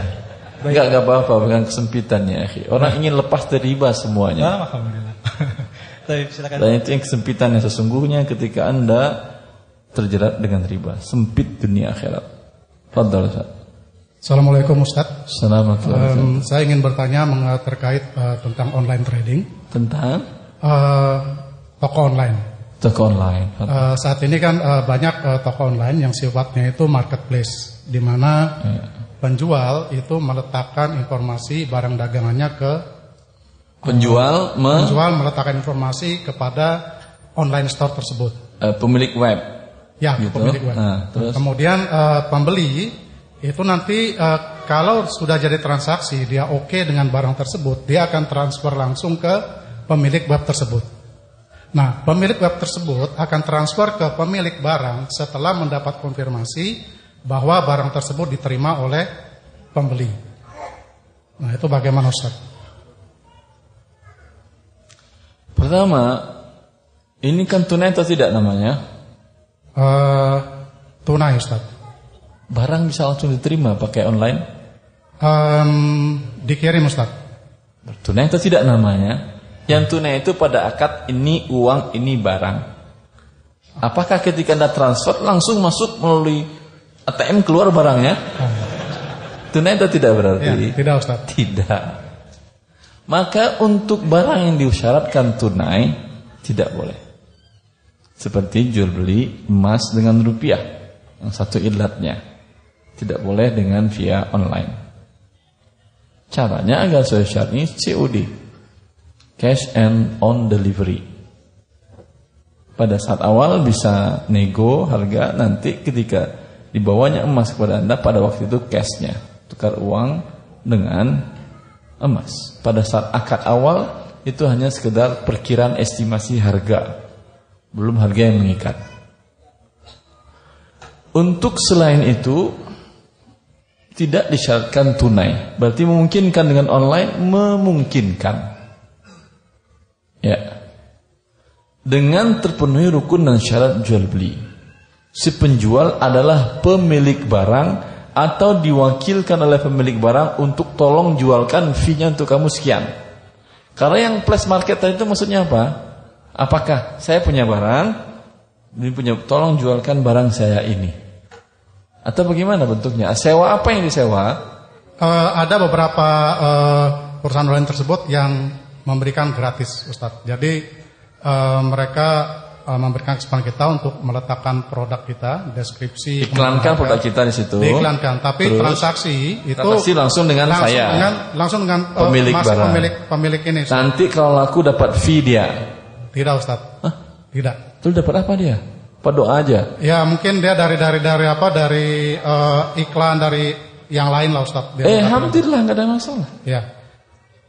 Enggak enggak apa-apa bukan kesempitannya, akhi. Orang ingin lepas dari riba semuanya. Ah, alhamdulillah. Baik, silakan. Dan itu yang kesempitan yang sesungguhnya ketika Anda terjerat dengan riba, sempit dunia akhirat. Fadhal Ustaz. Assalamualaikum Ustaz. Assalamualaikum. Em, saya ingin bertanya terkait eh, tentang online trading, Tentang Eh, toko online. toko online. Eh, saat ini kan eh, banyak eh, toko online yang sifatnya itu marketplace, di mana penjual itu meletakkan informasi barang dagangannya ke Penjual me, penjual meletakkan informasi kepada online store tersebut. eh, pemilik web. Ya, Gitu. pemilik web. Nah, terus? Kemudian eh, pembeli itu nanti eh, kalau sudah jadi transaksi dia oke dengan barang tersebut, dia akan transfer langsung ke pemilik web tersebut. Nah, pemilik web tersebut akan transfer ke pemilik barang setelah mendapat konfirmasi bahwa barang tersebut diterima oleh pembeli. Nah, itu bagaimana Ustaz? Pertama, ini kan tunai atau tidak namanya? Eh, tunai Ustaz. Barang bisa langsung diterima pakai online? Em, dikirim Ustaz. Tunai atau tidak namanya? Yang tunai itu pada akad ini uang, ini barang. Apakah ketika Anda transfer langsung masuk melalui ATM keluar barangnya? Tunai atau tidak Ya, berarti? tidak Ustaz. Tidak. Maka untuk barang yang disyaratkan tunai tidak boleh. Seperti jual beli emas dengan rupiah. Yang satu ilatnya. Tidak boleh dengan via online. Caranya agar sesuai syar'i COD. Cash and on delivery. Pada saat awal bisa nego harga nanti ketika dibawanya emas kepada Anda pada waktu itu cashnya. Tukar uang dengan emas. Pada saat akad awal itu hanya sekedar perkiraan estimasi harga. Belum harga yang mengikat. Untuk selain itu tidak disyaratkan tunai. Berarti memungkinkan dengan online memungkinkan. Ya. Dengan terpenuhi rukun dan syarat jual beli. Si penjual adalah pemilik barang atau diwakilkan oleh pemilik barang untuk tolong jualkan fee-nya untuk kamu sekian. Karena yang plus market tadi itu maksudnya apa? Apakah saya punya barang, ini punya tolong jualkan barang saya ini. Atau bagaimana bentuknya? Sewa apa yang disewa? Eh, ada beberapa eh, perusahaan online tersebut yang memberikan gratis, Ustadz. Jadi eh, mereka eh, memberikan kesempatan kita untuk meletakkan produk kita, deskripsi, Iklankan produk kita di situ. Diiklankan, tapi Terus, transaksi itu transaksi langsung dengan langsung saya. dengan langsung dengan Pemilik mas- barang. pemilik pemilik ini. Nanti kalau laku dapat fee dia. Tidak, Ustadz. Hah? Tidak. Terus dapat apa dia? Apa doa aja? Ya mungkin dia dari dari dari apa dari eh, iklan dari yang lain lah Ustadz. Dia Eh, dapat. alhamdulillah nggak ada masalah. Ya.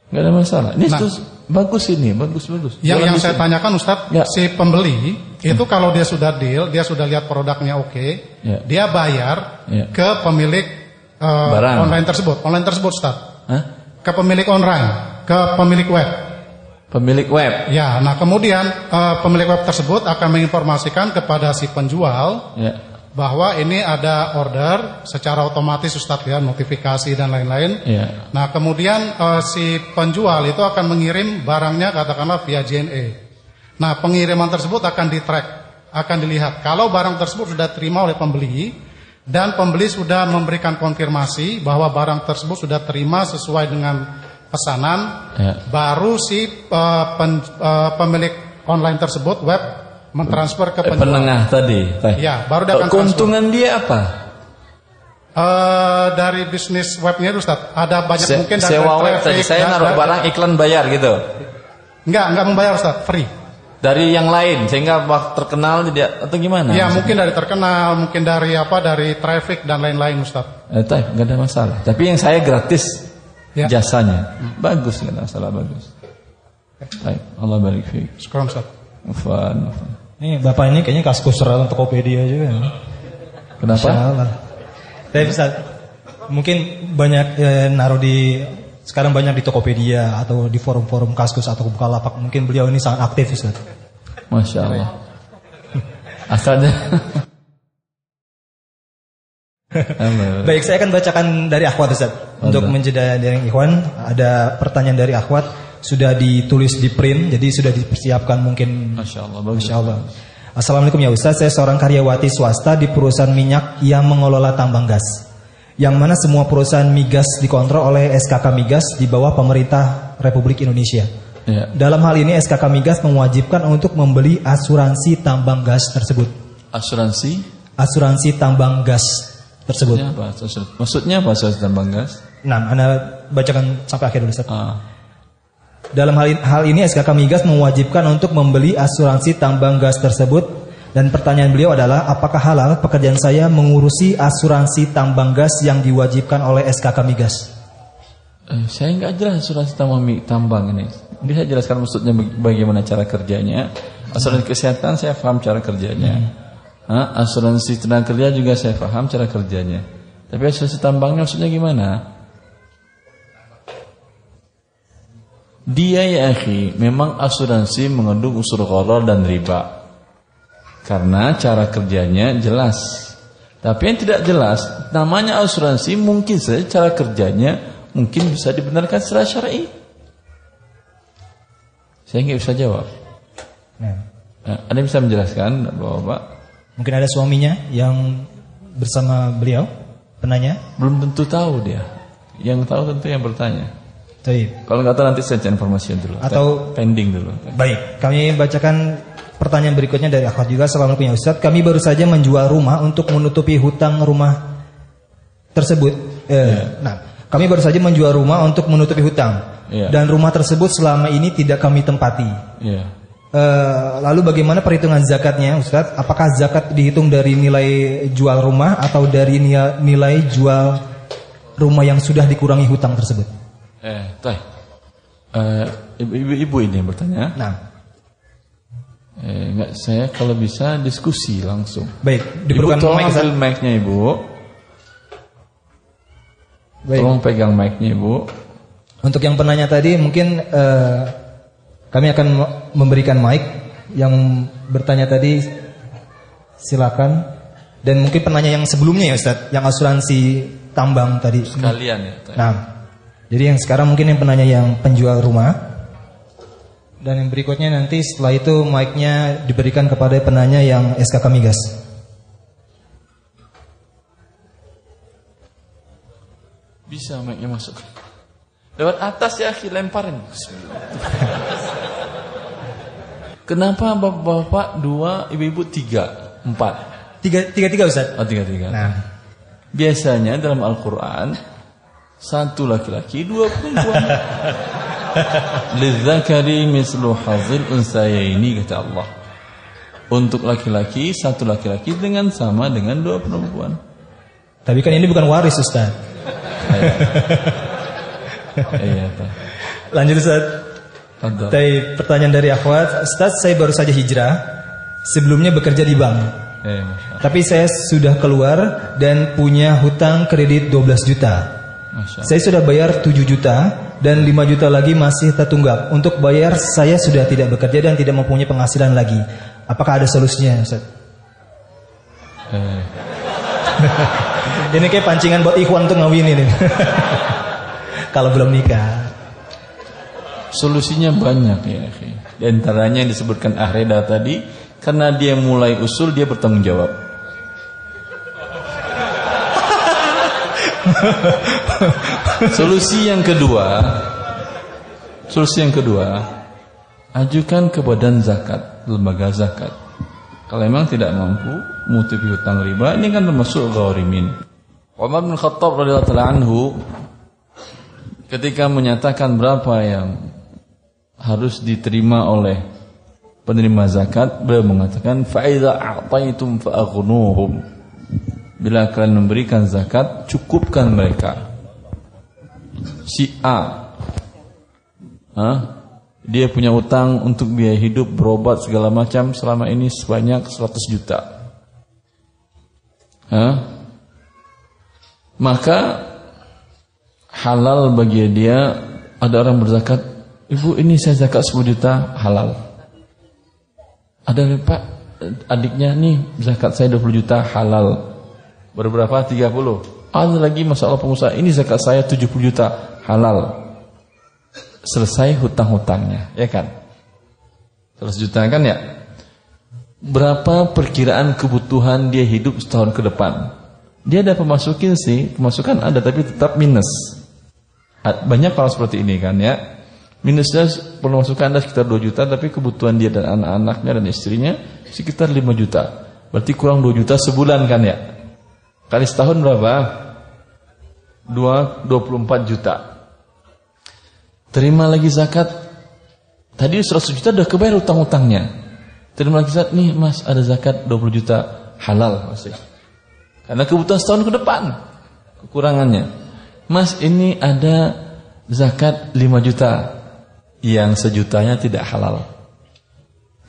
Nggak ada masalah. Ini Nah. terus bagus ini, bagus bagus. Yang Jalan yang saya sini. tanyakan Ustadz, Ya. si pembeli itu kalau dia sudah deal, dia sudah lihat produknya oke, Ya. dia bayar Ya. ke pemilik Barang. online tersebut, online tersebut Ustadz, Hah? ke pemilik online, ke pemilik web. Pemilik web. Ya, nah kemudian eh, pemilik web tersebut akan menginformasikan kepada si penjual Ya. bahwa ini ada order secara otomatis Ustadz ya, notifikasi dan lain-lain. Ya. Nah kemudian eh, si penjual itu akan mengirim barangnya katakanlah via JNE. Nah pengiriman tersebut akan di track, akan dilihat. Kalau barang tersebut sudah terima oleh pembeli dan pembeli sudah memberikan konfirmasi bahwa barang tersebut sudah terima sesuai dengan pesanan, Ya. baru si eh, pen- eh, pemilik online tersebut web mentransfer ke Eh, penjual. penengah tadi. Ya, baru dia akan Keuntungan dia apa? Eh, dari bisnis webnya itu Ustaz, ada banyak Se- mungkin dari sewa web traffic, tadi saya dan- naruh barang iklan bayar gitu. Enggak, enggak membayar Ustaz, free. Dari yang lain sehingga terkenal tidak atau gimana? Ya, mungkin dari terkenal, mungkin dari apa, dari traffic dan lain-lain Ustaz. Eh, teh, nggak ada masalah. Tapi yang saya gratis Ya. jasanya. Bagus nggak ada masalah bagus. Baik, Allah barik fiik. Sekarang Ustaz. Ini bapak ini kayaknya kaskus serat Tokopedia juga. Kenapa? Salah. Tapi bisa mungkin banyak eh, naruh di sekarang banyak di Tokopedia atau di forum-forum kaskus atau Bukalapak. Mungkin beliau ini sangat aktif Ustaz. Masya Allah. Asalnya. Baik, saya akan bacakan dari akhwat Ustaz. Untuk menjeda dari Ikhwan, ada pertanyaan dari akhwat sudah ditulis di print, jadi sudah dipersiapkan mungkin Masya Allah, bagus. Masya Allah. Assalamualaikum ya Ustaz, saya seorang karyawati swasta di perusahaan minyak yang mengelola tambang gas. Yang mana semua perusahaan migas dikontrol oleh SKK Migas di bawah pemerintah Republik Indonesia. Ya. Dalam hal ini SKK Migas mewajibkan untuk membeli asuransi tambang gas tersebut. Asuransi? Asuransi tambang gas tersebut. Maksudnya apa? Maksudnya apa asuransi tambang gas? Nah, Anda bacakan sampai akhir dulu Ustaz. Ah, Dalam hal, hal ini SKK Migas mewajibkan untuk membeli asuransi tambang gas tersebut dan pertanyaan beliau adalah apakah halal pekerjaan saya mengurusi asuransi tambang gas yang diwajibkan oleh SKK Migas? eh, saya nggak jelas asuransi tambang, tambang ini. Bisa jelaskan maksudnya baga- bagaimana cara kerjanya. Asuransi kesehatan saya paham cara kerjanya. Hah? asuransi tenaga kerja juga saya paham cara kerjanya. Tapi asuransi tambangnya maksudnya gimana? Dia ya akhi, memang asuransi mengandung unsur gharar dan riba. Karena cara kerjanya jelas. Tapi yang tidak jelas, namanya asuransi mungkin saja cara kerjanya mungkin bisa dibenarkan secara syar'i. Saya nggak bisa jawab. Nah, Nah, Anda bisa menjelaskan, Bapak? mungkin ada suaminya yang bersama beliau, penanya. Belum tentu tahu dia. Yang tahu tentu yang bertanya. Baik. Kalau nggak tahu nanti saya cari informasi dulu. Atau- pending dulu. Baik, kami bacakan pertanyaan berikutnya dari akhwat juga. Assalamualaikum ya Ustaz. Kami baru saja menjual rumah untuk menutupi hutang rumah tersebut. Eh, Nah, kami baru saja menjual rumah untuk menutupi hutang. Iya. Dan rumah tersebut selama ini tidak kami tempati. Iya. Eh, lalu bagaimana perhitungan zakatnya Ustaz? Apakah zakat dihitung dari nilai jual rumah atau dari nilai jual rumah yang sudah dikurangi hutang tersebut? Eh, teh. Eh, ibu-ibu ini yang bertanya. Nah, Eh, enggak, saya kalau bisa diskusi langsung. baik, Ibu diperlukan tolong mic, Ustaz. ambil mic-nya ibu. Baik. Tolong pegang mic-nya ibu. Untuk yang penanya tadi mungkin eh, kami akan me- memberikan mic yang bertanya tadi silakan dan mungkin penanya yang sebelumnya ya Ustaz, yang asuransi tambang tadi. Kalian ya. teh. Nah, jadi yang sekarang mungkin yang penanya yang penjual rumah dan yang berikutnya nanti setelah itu mic-nya diberikan kepada penanya yang SKK Migas. Bisa mic-nya masuk. Lewat atas ya, lemparin. Kenapa bapak-bapak dua, ibu-ibu tiga, empat? Tiga tiga tiga Ustaz. Oh, tiga tiga. Nah, Biasanya dalam Al-Quran satu laki-laki, dua perempuan. Lidzakari mislu hazil unsayaini kata Allah. Untuk laki-laki satu laki-laki dengan sama dengan dua perempuan. tapi kan ini bukan waris Ustaz. Iya, Pak. Lanjut Ustaz. Tapi pertanyaan dari akhwat, Ustaz saya baru saja hijrah. Sebelumnya bekerja di bank. Eh. Tapi saya sudah keluar dan punya hutang kredit 12 juta. Saya sudah bayar 7 juta dan 5 juta lagi masih tertunggak. Untuk bayar saya sudah tidak bekerja dan tidak mempunyai penghasilan lagi. Apakah ada solusinya Ustaz? Eh, Ini kayak pancingan buat Ikhwan untuk ngawinin ini. Kalau belum nikah. Solusinya banyak ya, akhi. Di antaranya yang disebutkan Ahreda tadi, karena dia mulai usul dia bertanggung jawab. Solusi yang kedua, Solusi yang kedua, ajukan ke badan zakat, lembaga zakat. Kalau memang tidak mampu menutupi hutang riba, ini kan termasuk gharimin. Umar bin Khattab radhiyallahu anhu ketika menyatakan berapa yang harus diterima oleh penerima zakat, beliau mengatakan fa'idza a'taitum fa'aghnuhum. Bila kalian memberikan zakat, cukupkan mereka. Si A Hah? Dia punya utang untuk biaya hidup, berobat segala macam selama ini sebanyak 100 juta. Hah? Maka halal bagi dia ada orang berzakat, "Ibu, ini saya zakat 10 juta, halal." Ada Pak adiknya nih zakat saya 20 juta halal. Berberapa? 30. Ada lagi masalah pengusaha, ini zakat saya 70 juta halal selesai hutang-hutangnya, ya kan? 100 juta kan ya? Berapa perkiraan kebutuhan dia hidup setahun ke depan? Dia ada pemasukin sih, pemasukan ada tapi tetap minus. Banyak kalau seperti ini kan ya. Minusnya pemasukan Anda sekitar 2 juta tapi kebutuhan dia dan anak-anaknya dan istrinya sekitar 5 juta. Berarti kurang 2 juta sebulan kan ya? Kali setahun berapa? 2 24 juta. Terima lagi zakat. Tadi 100 juta udah kebayar utang-utangnya. Terima lagi zakat nih Mas, ada zakat 20 juta halal masih. Karena kebutuhan setahun ke depan kekurangannya. Mas, ini ada zakat 5 juta yang sejutanya tidak halal.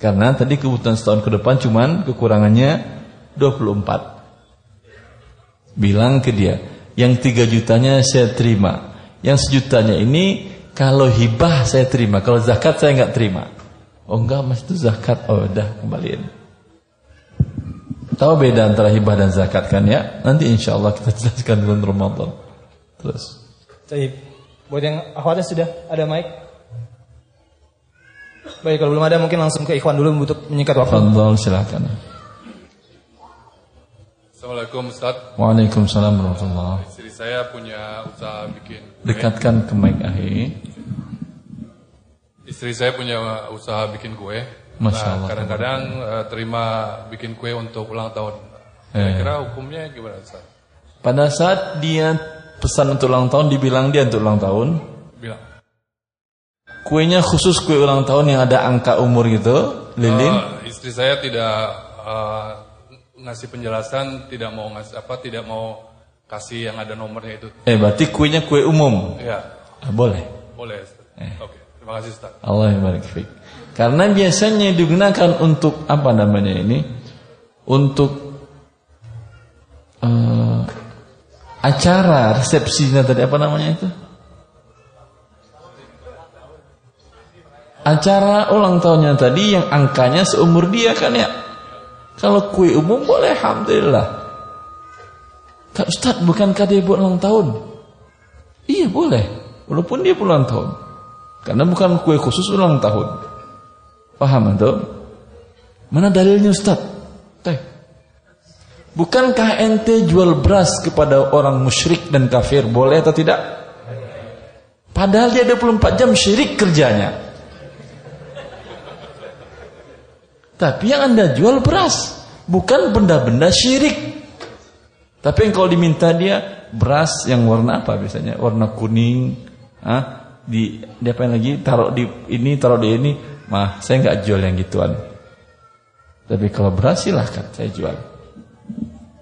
Karena tadi kebutuhan setahun ke depan cuman kekurangannya 24. Bilang ke dia, yang 3 jutanya saya terima. Yang sejutanya ini kalau hibah saya terima, kalau zakat saya nggak terima. Oh enggak, mas itu zakat. Oh udah kembaliin. Tahu beda antara hibah dan zakat kan ya? Nanti insya Allah kita jelaskan bulan Ramadan. Terus. Baik. Buat yang akhwatnya sudah ada mic? Baik, kalau belum ada mungkin langsung ke Ikhwan dulu untuk menyingkat waktu. Fadol silakan. Assalamualaikum Ustaz. Waalaikumsalam warahmatullahi Istri saya punya usaha bikin kue. Dekatkan ke mic ahi. Istri saya punya usaha bikin kue. Masya Nah, Allah. kadang-kadang eh, terima bikin kue untuk ulang tahun. Eh. Kira-kira hukumnya gimana Ustaz? Pada saat dia pesan untuk ulang tahun, dibilang dia untuk ulang tahun. Bilang. Kuenya khusus kue ulang tahun yang ada angka umur gitu, lilin. Eh, istri saya tidak eh, ngasih penjelasan, tidak mau ngasih apa, tidak mau kasih yang ada nomornya itu. Eh berarti kuenya kue umum. Ya, Ah, boleh. boleh. Eh. Oke, terima kasih Ustaz. Allah yang barik fiik. Karena biasanya digunakan untuk apa namanya ini? Untuk eh, acara resepsinya tadi apa namanya itu? Acara ulang tahunnya tadi yang angkanya seumur dia kan ya. Kalau kue umum boleh alhamdulillah. Kak Ustaz bukankah dia buat ulang tahun? Iya boleh. Walaupun dia ulang tahun. Karena bukan kue khusus ulang tahun. Paham itu? Mana dalilnya Ustaz? Teh. Bukankah ente jual beras kepada orang musyrik dan kafir boleh atau tidak? Padahal dia 24 jam syirik kerjanya. Tapi yang anda jual beras Bukan benda-benda syirik. Tapi yang kalau diminta dia Beras yang warna apa biasanya? Warna kuning ah, di, di apa lagi? Taruh di ini, taruh di ini. Mah, saya nggak jual yang gituan. Tapi kalau beras silahkan Saya jual.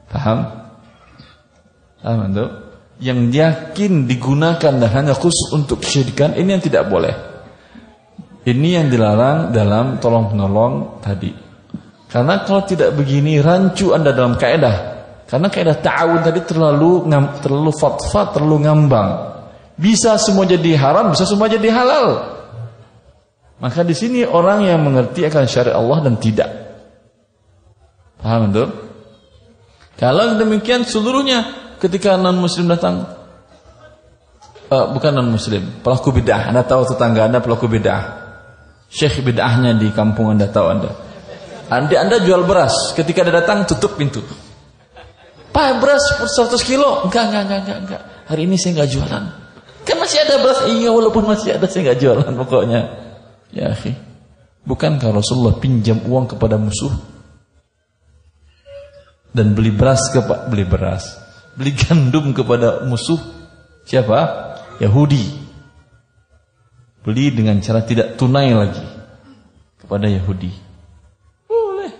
Paham? Paham itu? Yang yakin digunakan dan hanya khusus untuk kesyirikan Ini yang tidak boleh ini yang dilarang dalam tolong menolong tadi. Karena kalau tidak begini rancu anda dalam kaidah. Karena kaidah ta'awun tadi terlalu terlalu fatfa, terlalu ngambang. Bisa semua jadi haram, bisa semua jadi halal. Maka di sini orang yang mengerti akan syariat Allah dan tidak. Paham itu? Kalau demikian seluruhnya ketika non muslim datang uh, bukan non muslim, pelaku bid'ah. Anda tahu tetangga Anda pelaku bid'ah. Syekh bid'ahnya di kampung anda tahu anda. Anda anda jual beras, ketika ada datang tutup pintu. Pak beras 100 kilo, enggak enggak enggak enggak enggak. Hari ini saya enggak jualan. Kan masih ada beras. Iya, walaupun masih ada saya nggak jualan pokoknya. Ya, akhi. Bukankah Rasulullah pinjam uang kepada musuh dan beli beras kepada beli beras, beli gandum kepada musuh siapa? Yahudi. Beli dengan cara tidak tunai lagi kepada Yahudi. Boleh.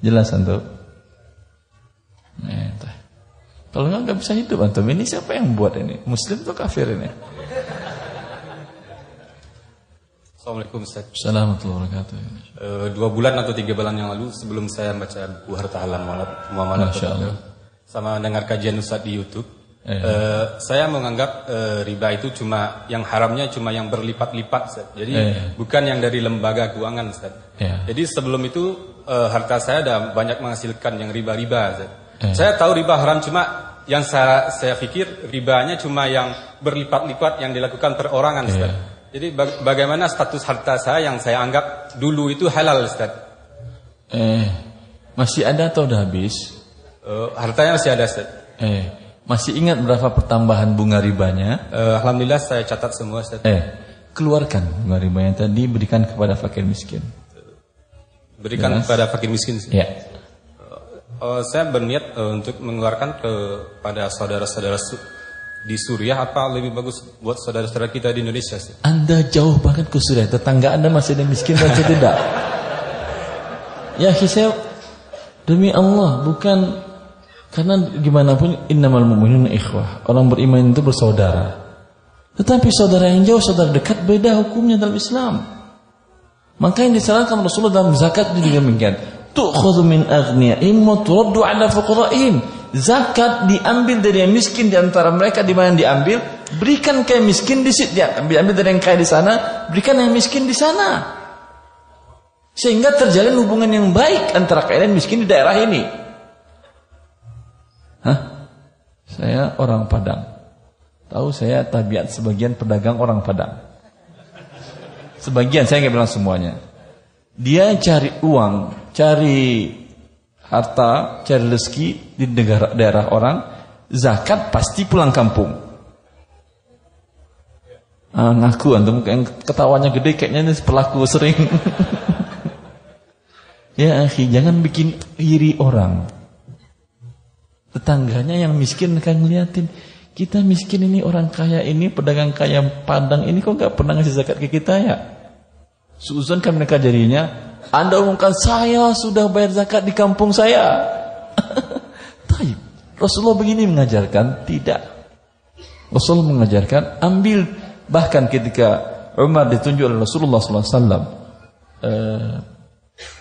Jelas antum? Nah, kalau nggak nggak bisa hidup antum ini siapa yang buat ini? Muslim atau kafir ini? Assalamualaikum Ustaz. Assalamualaikum warahmatullahi wabarakatuh. Eh, dua bulan atau tiga bulan yang lalu sebelum saya baca buku Harta Halal Muamalat sama dengar kajian Ustaz di YouTube, Eh, saya menganggap eh, riba itu cuma yang haramnya cuma yang berlipat-lipat Ustaz. Jadi Eh. bukan yang dari lembaga keuangan Ustaz. Ya. Jadi sebelum itu eh, harta saya ada banyak menghasilkan yang riba-riba Ustaz. Eh. Saya tahu riba haram cuma yang saya saya pikir ribanya cuma yang berlipat-lipat yang dilakukan perorangan Ustaz. Iya. Jadi baga- bagaimana status harta saya yang saya anggap dulu itu halal Ustaz? Eh, masih ada atau udah habis? Eh, hartanya masih ada Ustaz. Eh, masih ingat berapa pertambahan bunga ribanya? Eh, Alhamdulillah saya catat semua Ustaz. Eh, keluarkan bunga ribanya tadi berikan kepada fakir miskin. Berikan Jelas. kepada fakir miskin. Ya. Eh, saya berniat eh, untuk mengeluarkan kepada saudara-saudara su- di Suriah apa lebih bagus buat saudara-saudara kita di Indonesia Ustaz? Anda jauh banget ke Suriah, tetangga Anda masih ada miskin atau tidak? Ya, saya demi Allah bukan karena gimana pun innamal mu'minuna ikhwah. Orang beriman itu bersaudara. Tetapi saudara yang jauh, saudara dekat beda hukumnya dalam Islam. Maka yang disarankan Rasulullah dalam zakat itu juga demikian. Tu'khadhu min aghniyaihim wa turaddu 'ala fuqara'ihim. Zakat diambil dari yang miskin di antara mereka di mana diambil, berikan ke yang miskin di situ, ambil ambil dari yang kaya di sana, berikan yang miskin di sana. Sehingga terjalin hubungan yang baik antara kaya dan miskin di daerah ini. Hah? Saya orang Padang. Tahu saya tabiat sebagian pedagang orang Padang. Sebagian saya nggak bilang semuanya. Dia cari uang, cari harta, cari rezeki di negara daerah orang, zakat pasti pulang kampung. Ah, ngaku antum ketawanya gede kayaknya ini pelaku sering. ya akhi, jangan bikin iri orang. Tetangganya yang miskin akan ngeliatin kita miskin ini orang kaya ini pedagang kaya Padang ini kok nggak pernah ngasih zakat ke kita ya? Suzon kan mereka jadinya Anda umumkan saya sudah bayar zakat di kampung saya. Taib. Rasulullah begini mengajarkan tidak. Rasul mengajarkan ambil bahkan ketika Umar ditunjuk oleh Rasulullah SAW eh,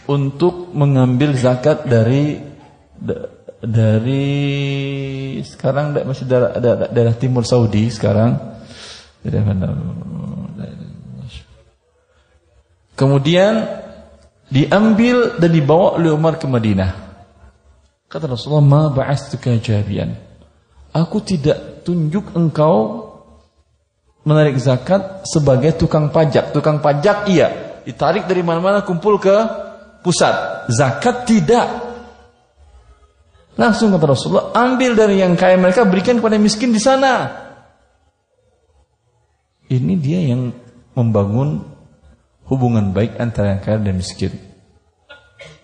untuk mengambil zakat dari da- dari sekarang masih daerah, daerah, daerah timur Saudi sekarang. Kemudian diambil dan dibawa oleh Umar ke Madinah. Kata Rasulullah ma ba'astuka jarian aku tidak tunjuk engkau menarik zakat sebagai tukang pajak. Tukang pajak iya ditarik dari mana-mana kumpul ke pusat. Zakat tidak Langsung kata Rasulullah, ambil dari yang kaya mereka berikan kepada miskin di sana. Ini dia yang membangun hubungan baik antara yang kaya dan miskin.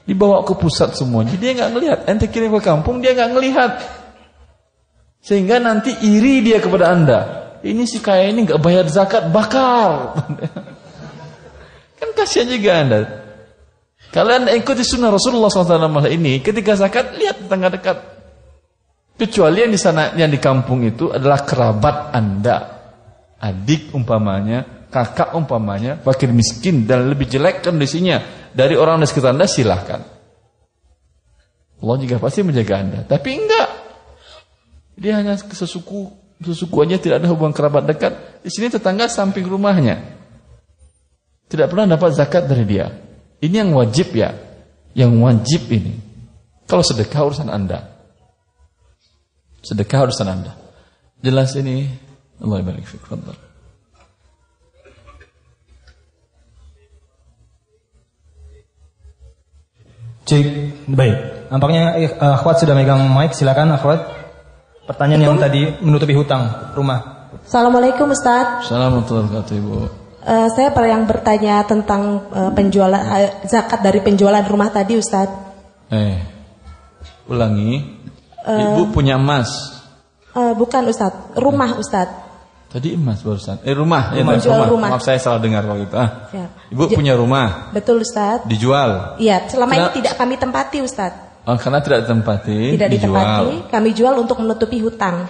Dibawa ke pusat semuanya, dia nggak ngelihat. Ente kirim ke kampung, dia nggak ngelihat. Sehingga nanti iri dia kepada anda. Ini si kaya ini nggak bayar zakat, bakar. kan kasihan juga anda. Kalian ikuti sunnah Rasulullah SAW hal ini. Ketika zakat, lihat tetangga dekat. Kecuali yang di sana, yang di kampung itu adalah kerabat anda. Adik umpamanya, kakak umpamanya, fakir miskin dan lebih jelek kondisinya dari orang di sekitar anda silahkan. Allah juga pasti menjaga anda. Tapi enggak. Dia hanya sesuku, sesuku aja tidak ada hubungan kerabat dekat. Di sini tetangga samping rumahnya. Tidak pernah dapat zakat dari dia. Ini yang wajib ya. Yang wajib ini. Kalau sedekah urusan Anda. Sedekah urusan Anda. Jelas ini. Allah barik fiik. Cik, baik. Nampaknya eh, akhwat sudah megang mic, silakan akhwat. Pertanyaan yang tadi menutupi hutang rumah. Assalamualaikum Ustadz. Assalamualaikum warahmatullahi wabarakatuh Eh, saya yang bertanya tentang eh, penjualan eh, zakat dari penjualan rumah tadi Ustadz. Eh, ulangi. Ibu punya emas. Eh, bukan Ustadz, rumah Ustadz. Tadi emas barusan. Eh rumah, ya, Rumah. Jual rumah. Maaf saya salah dengar waktu itu. Ah. Ya. Ibu Ja- punya rumah, Betul Ustadz. dijual. Iya, selama ini Kenapa- tidak kami tempati Ustadz. Oh, karena tidak ditempati, Tidak dijual. ditempati, kami jual untuk menutupi hutang.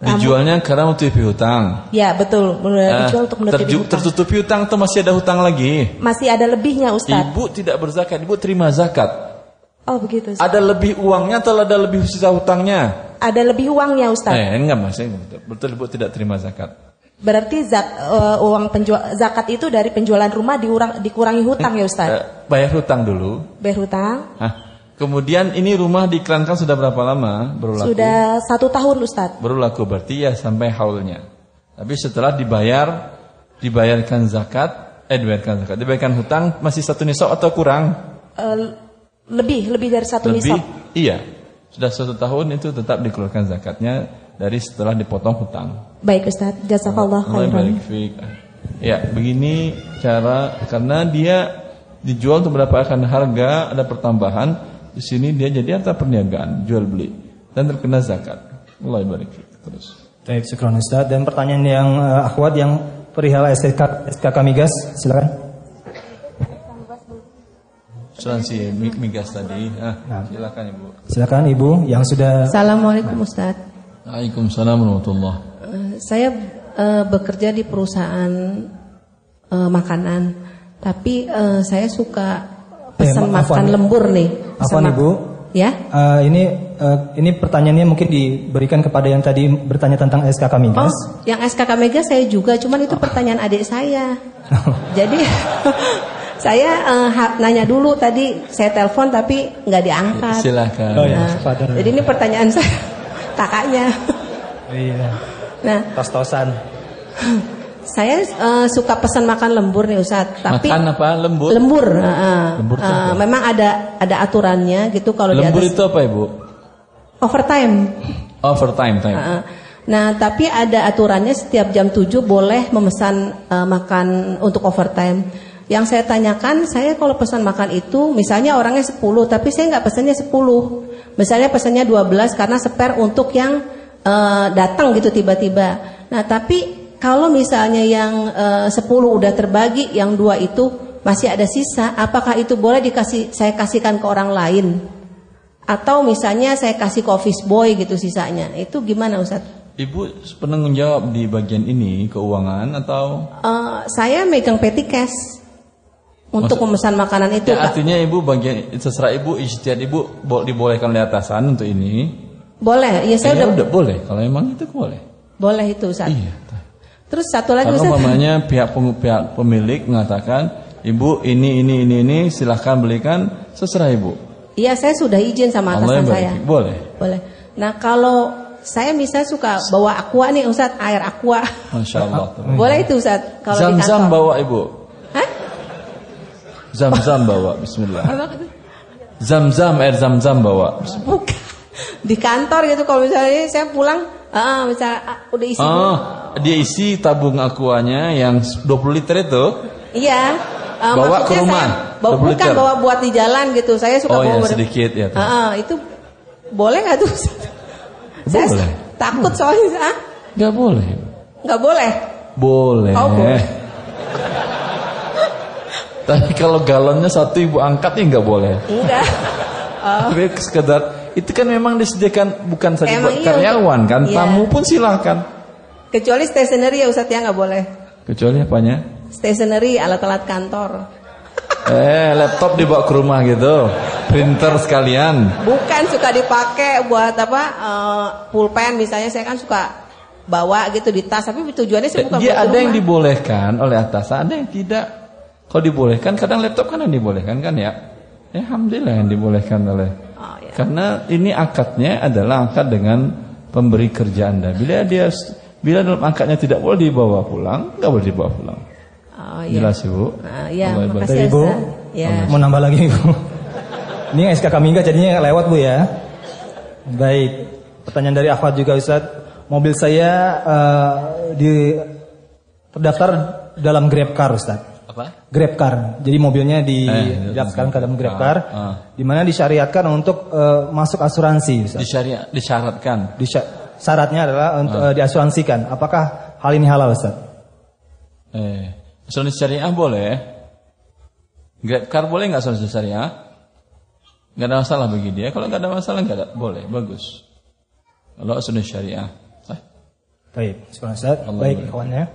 Dijualnya karena menutupi hutang. Ya betul, Ah, dijual untuk menutupi terju- hutang. tertutupi hutang atau masih ada hutang lagi? Masih ada lebihnya Ustadz. Ibu tidak berzakat, ibu terima zakat. Oh begitu Ustadz. Ada lebih uangnya atau ada lebih sisa hutangnya? Ada lebih uangnya Ustadz. Eh, enggak mas, betul, ibu tidak terima zakat. Berarti zak, eh, uang penjual zakat itu dari penjualan rumah diurang, dikurangi hutang ya Ustadz. Eh, bayar hutang dulu. Bayar hutang. Hah. Kemudian ini rumah diiklankan sudah berapa lama berlaku? Sudah satu tahun Ustadz. Berlaku berarti ya sampai haulnya. Tapi setelah dibayar, dibayarkan zakat, eh dibayarkan zakat, dibayarkan hutang masih satu nisab atau kurang? Eh, lebih, lebih dari satu Lebih? nisab. Iya. Sudah satu tahun itu tetap dikeluarkan zakatnya dari setelah dipotong hutang. Baik Ustadz, jazakallah Allah khairan. Ya, begini cara karena dia dijual untuk mendapatkan harga, ada pertambahan. Di sini dia jadi harta perniagaan, jual beli dan terkena zakat. Allah barik fiik. Terus. Baik, syukran Ustaz. Dan pertanyaan yang uh, akhwat yang perihal SKK, SKK Migas, silakan. Asuransi mi- migas tadi. Ah, silakan Ibu. Silakan Ibu yang sudah Assalamualaikum Ustadz. Waalaikumsalam warahmatullah. Eh, saya eh, bekerja di perusahaan eh, makanan, tapi eh, saya suka pesan ma- makan lembur nih. Afwan, mak- Ibu. Ya, Uh, ini uh, ini pertanyaannya mungkin diberikan kepada yang tadi bertanya tentang SKK oh, Migas. yang SKK Mega saya juga, cuman itu pertanyaan adik saya. Jadi saya eh, ha- nanya dulu tadi saya telepon tapi nggak diangkat. Silakan. Oh, ya. Nah, Padahal. jadi ini pertanyaan saya kakaknya. Iya. Nah, Tos-tosan. Saya eh, suka pesan makan lembur nih Ustadz, tapi Makan apa? Lembur? lembur, heeh. Lembur itu Eh, apa? memang ada ada aturannya gitu kalau Lembur di atas itu apa Ibu? overtime. Overtime time. Heeh. Nah, tapi ada aturannya setiap jam 7 boleh memesan eh, makan untuk overtime. Yang saya tanyakan, saya kalau pesan makan itu misalnya orangnya 10, tapi saya nggak pesannya 10. Misalnya pesannya 12 karena spare untuk yang eh, datang gitu tiba-tiba. Nah, tapi kalau misalnya yang eh, 10 udah terbagi, yang dua itu masih ada sisa, apakah itu boleh dikasih saya kasihkan ke orang lain? Atau misalnya saya kasih ke office boy gitu sisanya. Itu gimana Ustaz? Ibu penanggung jawab di bagian ini keuangan atau Eh, saya megang petty cash untuk memesan makanan itu. ya, artinya ibu bagian terserah ibu ijtihad ibu bo- dibolehkan oleh atasan untuk ini. Boleh, ya saya Ya udah udah boleh kalau emang itu boleh. boleh itu Ustaz. Iya. Terus satu lagi Kalau umpamanya pihak pihak pemilik mengatakan ibu ini ini ini ini silahkan belikan seserah ibu. Iya, saya sudah izin sama Allah atasan yang saya. Boleh. Boleh. Nah, kalau saya misalnya suka bawa aqua nih Ustaz, air aqua. Masya Allah. boleh itu Ustaz kalau di Zam-zam bawa ibu. Hah? Zam-zam bawa. Bismillah. Zam-zam air zam-zam bawa. Bukan. Di kantor gitu kalau misalnya saya pulang, ah misalnya ah, udah isi. Oh, dia isi tabung aquanya yang 20 liter itu. Iya. eh, Bawa ke rumah, saya bawa, 20 bukan liter. bawa buat di jalan gitu. Saya suka Oh, bawa ber- sedikit ya. Ah, ah, itu boleh nggak tuh? Saya Boleh. takut soalnya ah, Enggak boleh. nggak boleh. Boleh. Oh, boleh. Tapi kalau galonnya satu ibu angkat ya nggak boleh. Enggak. Oh, Tapi sekedar itu kan memang disediakan bukan saja buat iya, karyawan kan, iya. tamu pun silakan. Kecuali stationery ya Ustaz ya nggak boleh. Kecuali apanya? Stationery alat-alat kantor. Eh, laptop dibawa ke rumah gitu. Printer sekalian. Bukan suka dipakai buat apa? eh, pulpen misalnya saya kan suka bawa gitu di tas tapi tujuannya sih bukan Dia buat ada di yang rumah. dibolehkan oleh atasan, ada yang tidak. Kalau dibolehkan, kadang laptop kan yang dibolehkan kan ya. Ya, Alhamdulillah yang dibolehkan oleh. Oh, ya. Karena ini akadnya adalah akad dengan pemberi kerja Anda. Bila dia bila dalam akadnya tidak boleh dibawa pulang, nggak boleh dibawa pulang. Oh, iya. Jelas Ibu? Ah, iya, Allah ibadah. makasih ya, Ibu. Ya. Mau nambah lagi Ibu. Ini SKK Mingga jadinya lewat Bu ya. Baik. Pertanyaan dari Ahmad juga Ustaz. mobil saya eh, di terdaftar dalam Grab Car Ustaz. Apa? Grab Car. Jadi mobilnya di Eh, didaftarkan ke dalam Grab ah, Car ah. di mana disyariatkan untuk eh, masuk asuransi Ustaz. Disyariat, disyaratkan. Disya- syaratnya adalah untuk eh, diasuransikan. Apakah hal ini halal Ustaz? Eh, asuransi syariah boleh. Grab car boleh nggak asuransi syariah? Nggak ada masalah bagi dia. Kalau nggak ada masalah nggak ada, boleh, bagus. Kalau asuransi syariah. Baik, Ustaz. Baik, kawannya.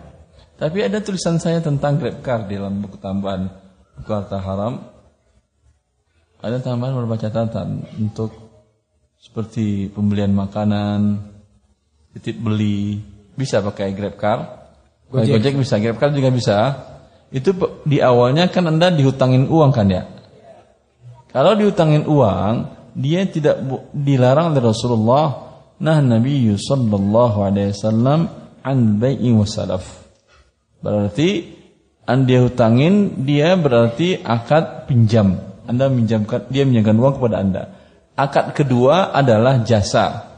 Tapi ada tulisan saya tentang Grab car di dalam buku tambahan buku harta haram. Ada tambahan beberapa catatan untuk seperti pembelian makanan, titip beli, bisa pakai Grab car. Gojek. Gojek bisa, Grab car juga bisa. Itu di awalnya kan Anda dihutangin uang kan ya? Kalau dihutangin uang, dia tidak dilarang oleh Rasulullah. Nah Nabi sallallahu alaihi wasallam an bai'i wasalaf. Berarti an dia hutangin, dia berarti akad pinjam. Anda minjamkan, dia minjamkan uang kepada Anda. Akad kedua adalah jasa.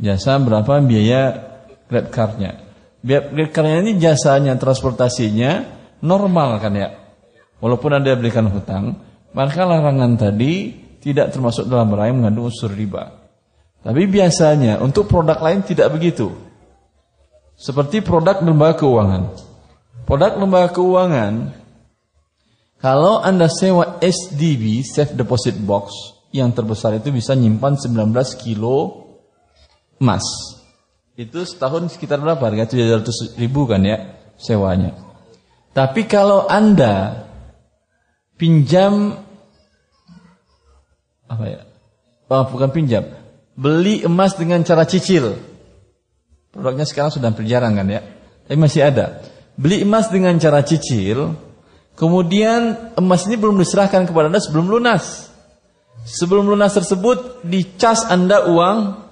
Jasa berapa biaya Grab car-nya. Biaya Grab car-nya ini jasanya, transportasinya normal kan ya. Walaupun Anda berikan hutang, maka larangan tadi tidak termasuk dalam rangka mengandung unsur riba. Tapi biasanya untuk produk lain tidak begitu. Seperti produk lembaga keuangan. Produk lembaga keuangan, kalau Anda sewa SDB, Safe Deposit Box, yang terbesar itu bisa nyimpan 19 kilo emas. Itu setahun sekitar berapa? Harga 700 ribu kan ya sewanya. Tapi kalau Anda pinjam apa ya? Oh, bukan pinjam. Beli emas dengan cara cicil. Produknya sekarang sudah hampir jarang kan ya. Tapi masih ada. Beli emas dengan cara cicil, kemudian emas ini belum diserahkan kepada Anda sebelum lunas. Sebelum lunas tersebut dicas Anda uang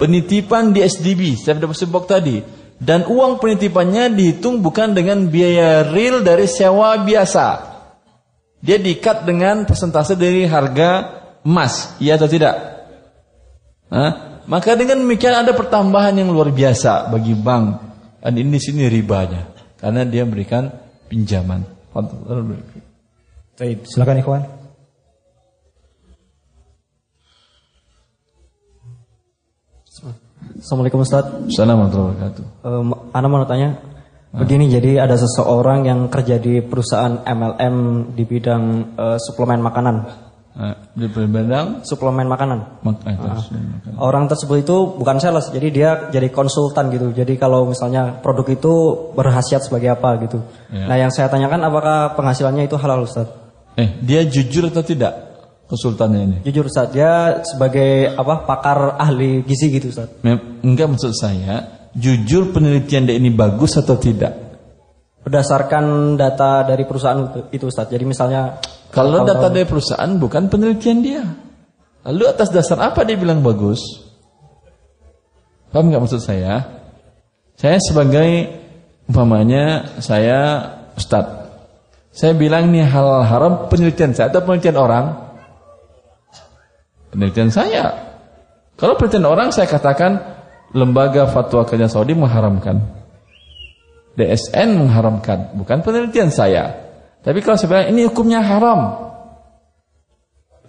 penitipan di SDB, Safe Deposit Box tadi. Dan uang penitipannya dihitung bukan dengan biaya real dari sewa biasa. Dia diikat dengan persentase dari harga emas, iya atau tidak? Hah? Maka dengan demikian ada pertambahan yang luar biasa bagi bank. Dan ini sini ribanya, karena dia memberikan pinjaman. Baik, silakan ikhwan. Assalamualaikum Ustaz. Assalamualaikum warahmatullahi wabarakatuh. Um, Ana mau tanya, begini jadi ada seseorang yang kerja di perusahaan MLM di bidang eh, suplemen makanan. Nah, di bidang suplemen makanan. Mak- eh, Ah. terus. Orang tersebut itu bukan sales, jadi dia jadi konsultan gitu. Jadi kalau misalnya produk itu berhasiat sebagai apa gitu. Ya. Nah yang saya tanyakan apakah penghasilannya itu halal Ustaz? Eh, dia jujur atau tidak konsultannya ini? Jujur dia sebagai apa pakar ahli gizi gitu Ustaz. Mem- Enggak maksud saya, jujur penelitian dia ini bagus atau tidak? Berdasarkan data dari perusahaan itu, Ustaz. Jadi misalnya Kalau data dari perusahaan bukan penelitian dia. Lalu atas dasar apa dia bilang bagus? Paham nggak maksud saya? Saya sebagai umpamanya saya ustadz. Saya bilang ini halal haram penelitian saya atau penelitian orang? Penelitian saya. Kalau penelitian orang saya katakan lembaga fatwa kerja Saudi mengharamkan. DSN mengharamkan, bukan penelitian saya. Tapi kalau saya bilang ini hukumnya haram.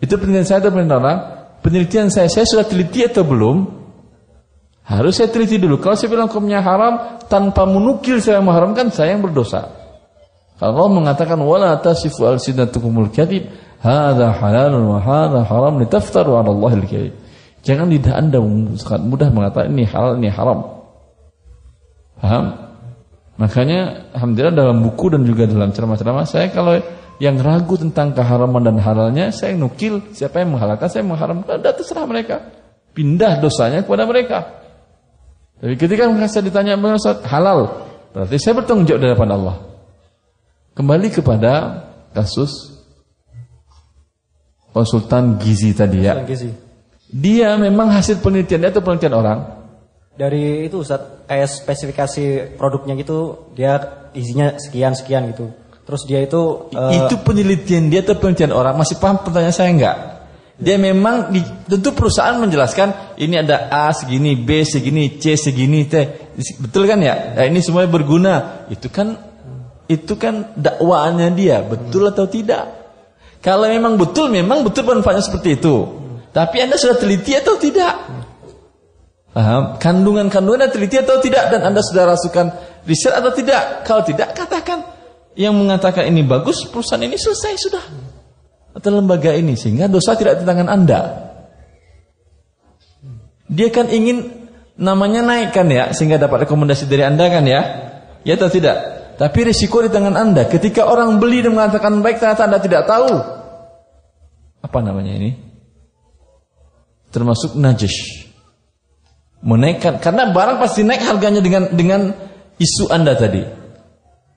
Itu penelitian saya atau penelitian orang? Penelitian saya, saya sudah teliti atau belum? Harus saya teliti dulu. Kalau saya bilang hukumnya haram tanpa menukil saya mengharamkan, saya yang berdosa. Allah mengatakan wala tasifu alsinatukumul kadhib, hadza halalun wa hadza haram litaftaru 'ala Allahil kadhib. Jangan lidah Anda sangat mudah mengatakan ini halal, ini haram. Paham? Makanya alhamdulillah dalam buku dan juga dalam ceramah-ceramah saya kalau yang ragu tentang keharaman dan halalnya saya nukil siapa yang menghalalkan saya mengharamkan? Udah terserah mereka. Pindah dosanya kepada mereka. Tapi ketika saya ditanya "Bang Ustaz, halal? Berarti saya bertanggung jawab di hadapan Allah kembali kepada kasus konsultan gizi tadi ya Konsultan gizi. dia memang hasil penelitian dia atau penelitian orang Dari itu Ustaz, kayak spesifikasi produknya gitu, dia isinya sekian-sekian gitu. Terus dia itu eh, itu penelitian dia atau penelitian orang masih paham pertanyaan saya enggak Dia memang di, tentu perusahaan menjelaskan ini ada A segini, B segini, C segini, T. Betul kan ya? Nah, ini semuanya berguna. Itu kan itu kan dakwaannya dia, betul atau tidak? Kalau memang betul, memang betul manfaatnya seperti itu. Tapi Anda sudah teliti atau tidak? Paham? Kandungan-kandungan Anda teliti atau tidak dan Anda sudah rasukan riset atau tidak? Kalau tidak, katakan yang mengatakan ini bagus, perusahaan ini selesai sudah atau lembaga ini sehingga dosa tidak di tangan Anda. Dia kan ingin namanya naikkan ya sehingga dapat rekomendasi dari Anda kan ya? Ya atau tidak? Tapi risiko di tangan Anda. Ketika orang beli dan mengatakan baik ternyata Anda tidak tahu. Apa namanya ini? Termasuk najis. Menaikkan karena barang pasti naik harganya dengan dengan isu Anda tadi.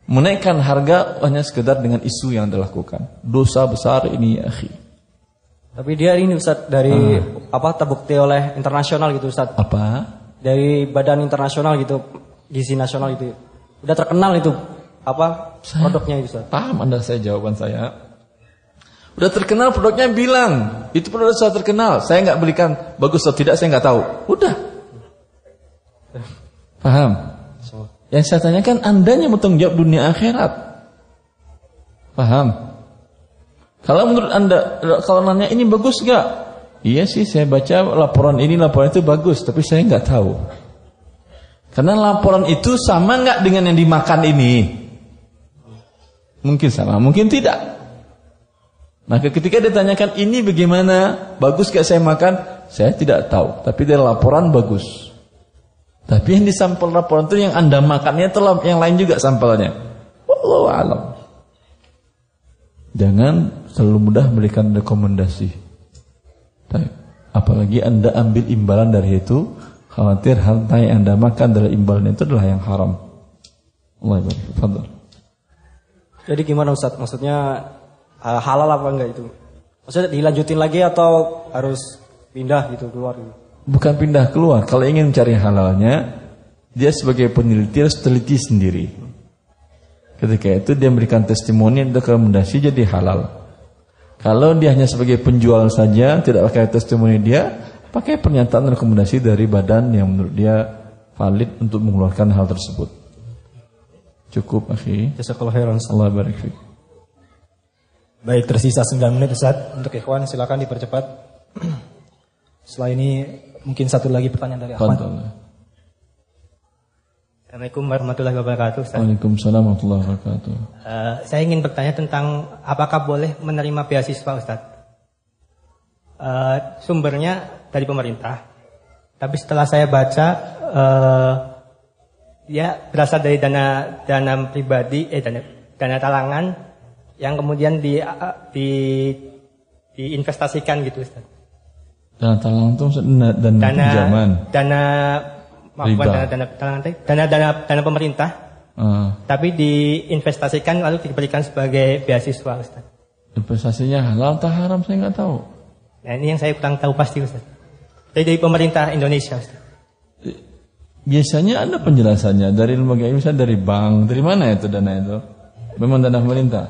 Menaikkan harga hanya sekedar dengan isu yang dilakukan. Dosa besar ini ya akhi. Tapi dia ini Ustaz dari apa terbukti oleh internasional gitu Ustaz. Apa? Dari badan internasional gitu, gizi nasional gitu. Udah terkenal itu apa produknya itu Ustaz. Paham Anda saya jawaban saya? Udah terkenal produknya bilang itu produk sudah terkenal. Saya nggak belikan bagus atau tidak saya nggak tahu. Udah. Paham? Yang saya tanyakan Anda yang bertanggung jawab dunia akhirat. Paham? Kalau menurut Anda kalau nanya ini bagus nggak? Iya sih saya baca laporan ini laporan itu bagus, tapi saya nggak tahu. Karena laporan itu sama nggak dengan yang dimakan ini? Mungkin sama, mungkin tidak. Maka ketika ditanyakan ini bagaimana, bagus gak saya makan? Saya tidak tahu, tapi dari laporan bagus. Tapi yang di sampel laporan itu yang anda makannya itu yang lain juga sampelnya. Wallahu alam. Jangan terlalu mudah memberikan rekomendasi. Apalagi anda ambil imbalan dari itu, khawatir hal yang anda makan dari imbalan itu adalah yang haram. Allah Fadal. Jadi gimana Ustaz? Maksudnya halal apa enggak itu? Maksudnya dilanjutin lagi atau harus pindah gitu keluar gitu? Bukan pindah keluar. Kalau ingin mencari halalnya, dia sebagai peneliti harus teliti sendiri. Ketika itu dia memberikan testimoni untuk rekomendasi jadi halal. Kalau dia hanya sebagai penjual saja, tidak pakai testimoni dia, pakai pernyataan rekomendasi dari badan yang menurut dia valid untuk mengeluarkan hal tersebut. Cukup, akhi. Jazakallah khairan. Allah barik fiik. Baik, tersisa 9 menit Ustaz. Untuk ikhwan silakan dipercepat. Setelah ini mungkin satu lagi pertanyaan dari Ahmad. Assalamualaikum warahmatullahi wabarakatuh. Ustaz. Waalaikumsalam warahmatullahi wabarakatuh. Eh, saya ingin bertanya tentang apakah boleh menerima beasiswa Ustaz? Eh, sumbernya dari pemerintah. Tapi setelah saya baca, eh, ya berasal dari dana dana pribadi, eh dana dana talangan yang kemudian di di diinvestasikan gitu Ustaz. Dana talangan itu dana, dana Dana pinjaman. dana maaf, dana dana talangan dana dana dana pemerintah Ah, tapi diinvestasikan lalu diberikan sebagai beasiswa Ustaz. investasinya halal atau haram saya nggak tahu. Nah ini yang saya kurang tahu pasti Ustaz. Dari, dari pemerintah Indonesia Ustaz. Biasanya ada penjelasannya dari lembaga ini, misalnya dari bank, dari mana itu dana itu? Memang dana pemerintah.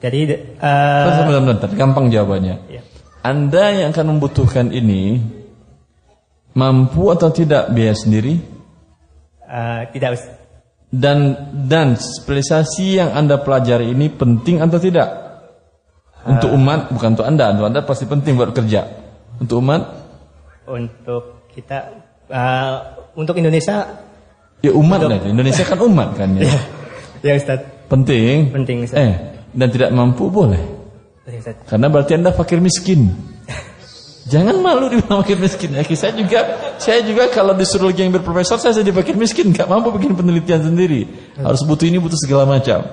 Jadi Bentar, eh bentar, bentar, gampang jawabannya. Iya. Anda yang akan membutuhkan ini mampu atau tidak biaya sendiri? eh, tidak. Dan dan spesialisasi yang Anda pelajari ini penting atau tidak? Untuk umat, bukan untuk Anda. Untuk Anda pasti penting buat kerja. Untuk umat, untuk kita eh, untuk Indonesia ya umat lah. Indonesia kan umat kan ya. ya Ustaz. Penting. Penting Ustaz. Eh, dan tidak mampu boleh. Ya, Ustaz. Karena berarti Anda fakir miskin. Jangan malu dibilang fakir miskin. Ya, saya juga saya juga kalau disuruh lagi yang berprofesor saya jadi fakir miskin, nggak mampu bikin penelitian sendiri. Harus butuh ini, butuh segala macam.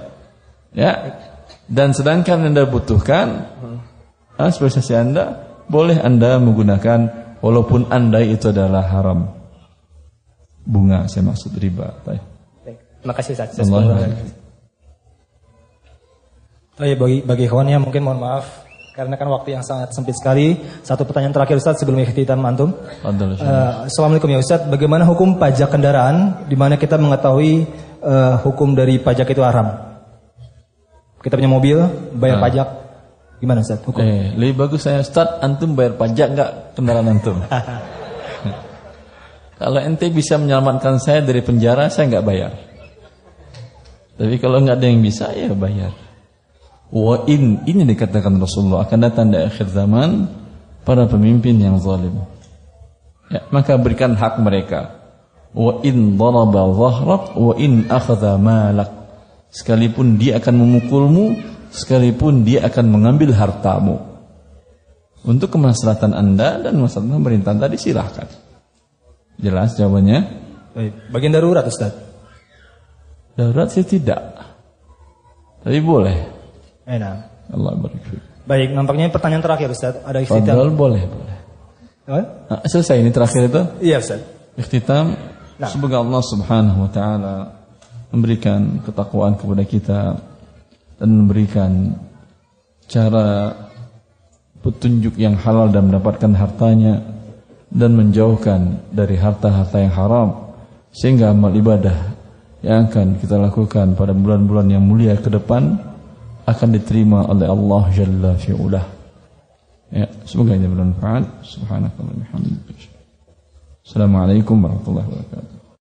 Ya. Dan sedangkan Anda butuhkan ah, spesialisasi Anda, boleh Anda menggunakan walaupun Anda itu adalah haram. Bunga saya maksud riba. Baik. Terima kasih Ustaz. Allah. Oh iya, bagi bagi ikhwan yang mungkin mohon maaf karena kan waktu yang sangat sempit sekali. Satu pertanyaan terakhir Ustaz sebelum mantum. Fadal, Ustaz. Eh, Assalamualaikum ya Ustaz, bagaimana hukum pajak kendaraan di mana kita mengetahui eh, hukum dari pajak itu haram? Kita punya mobil, bayar Ah. pajak, Gimana Ustaz? Hukum? Eh, lebih bagus saya Ustaz, antum bayar pajak nggak kendaraan antum? kalau ente bisa menyelamatkan saya dari penjara, saya nggak bayar. Tapi kalau nggak ada yang bisa, ya bayar. Wa in ini dikatakan Rasulullah akan datang di akhir zaman para pemimpin yang zalim. Ya, maka berikan hak mereka. Wa in daraba dhahrak wa in akhadha malak. Sekalipun dia akan memukulmu, sekalipun dia akan mengambil hartamu. Untuk kemaslahatan Anda dan maslahatan pemerintah tadi silahkan. Jelas jawabannya? Baik. Bagian darurat Ustaz. Darurat sih tidak. Tapi boleh. Enak. Allah barik Baik, nampaknya pertanyaan terakhir Ustaz. Ada ikhtitam. Fadal boleh, boleh. Nah, selesai ini terakhir itu? Iya Ustaz. Ikhtitam. Nah. Semoga Allah Subhanahu wa taala memberikan ketakwaan kepada kita dan memberikan cara petunjuk yang halal dan mendapatkan hartanya dan menjauhkan dari harta-harta yang haram sehingga amal ibadah yang akan kita lakukan pada bulan-bulan yang mulia ke depan akan diterima oleh Allah Jalla fi'ulah. Ya, semoga ini bermanfaat. Subhanakallah Assalamualaikum warahmatullahi wabarakatuh.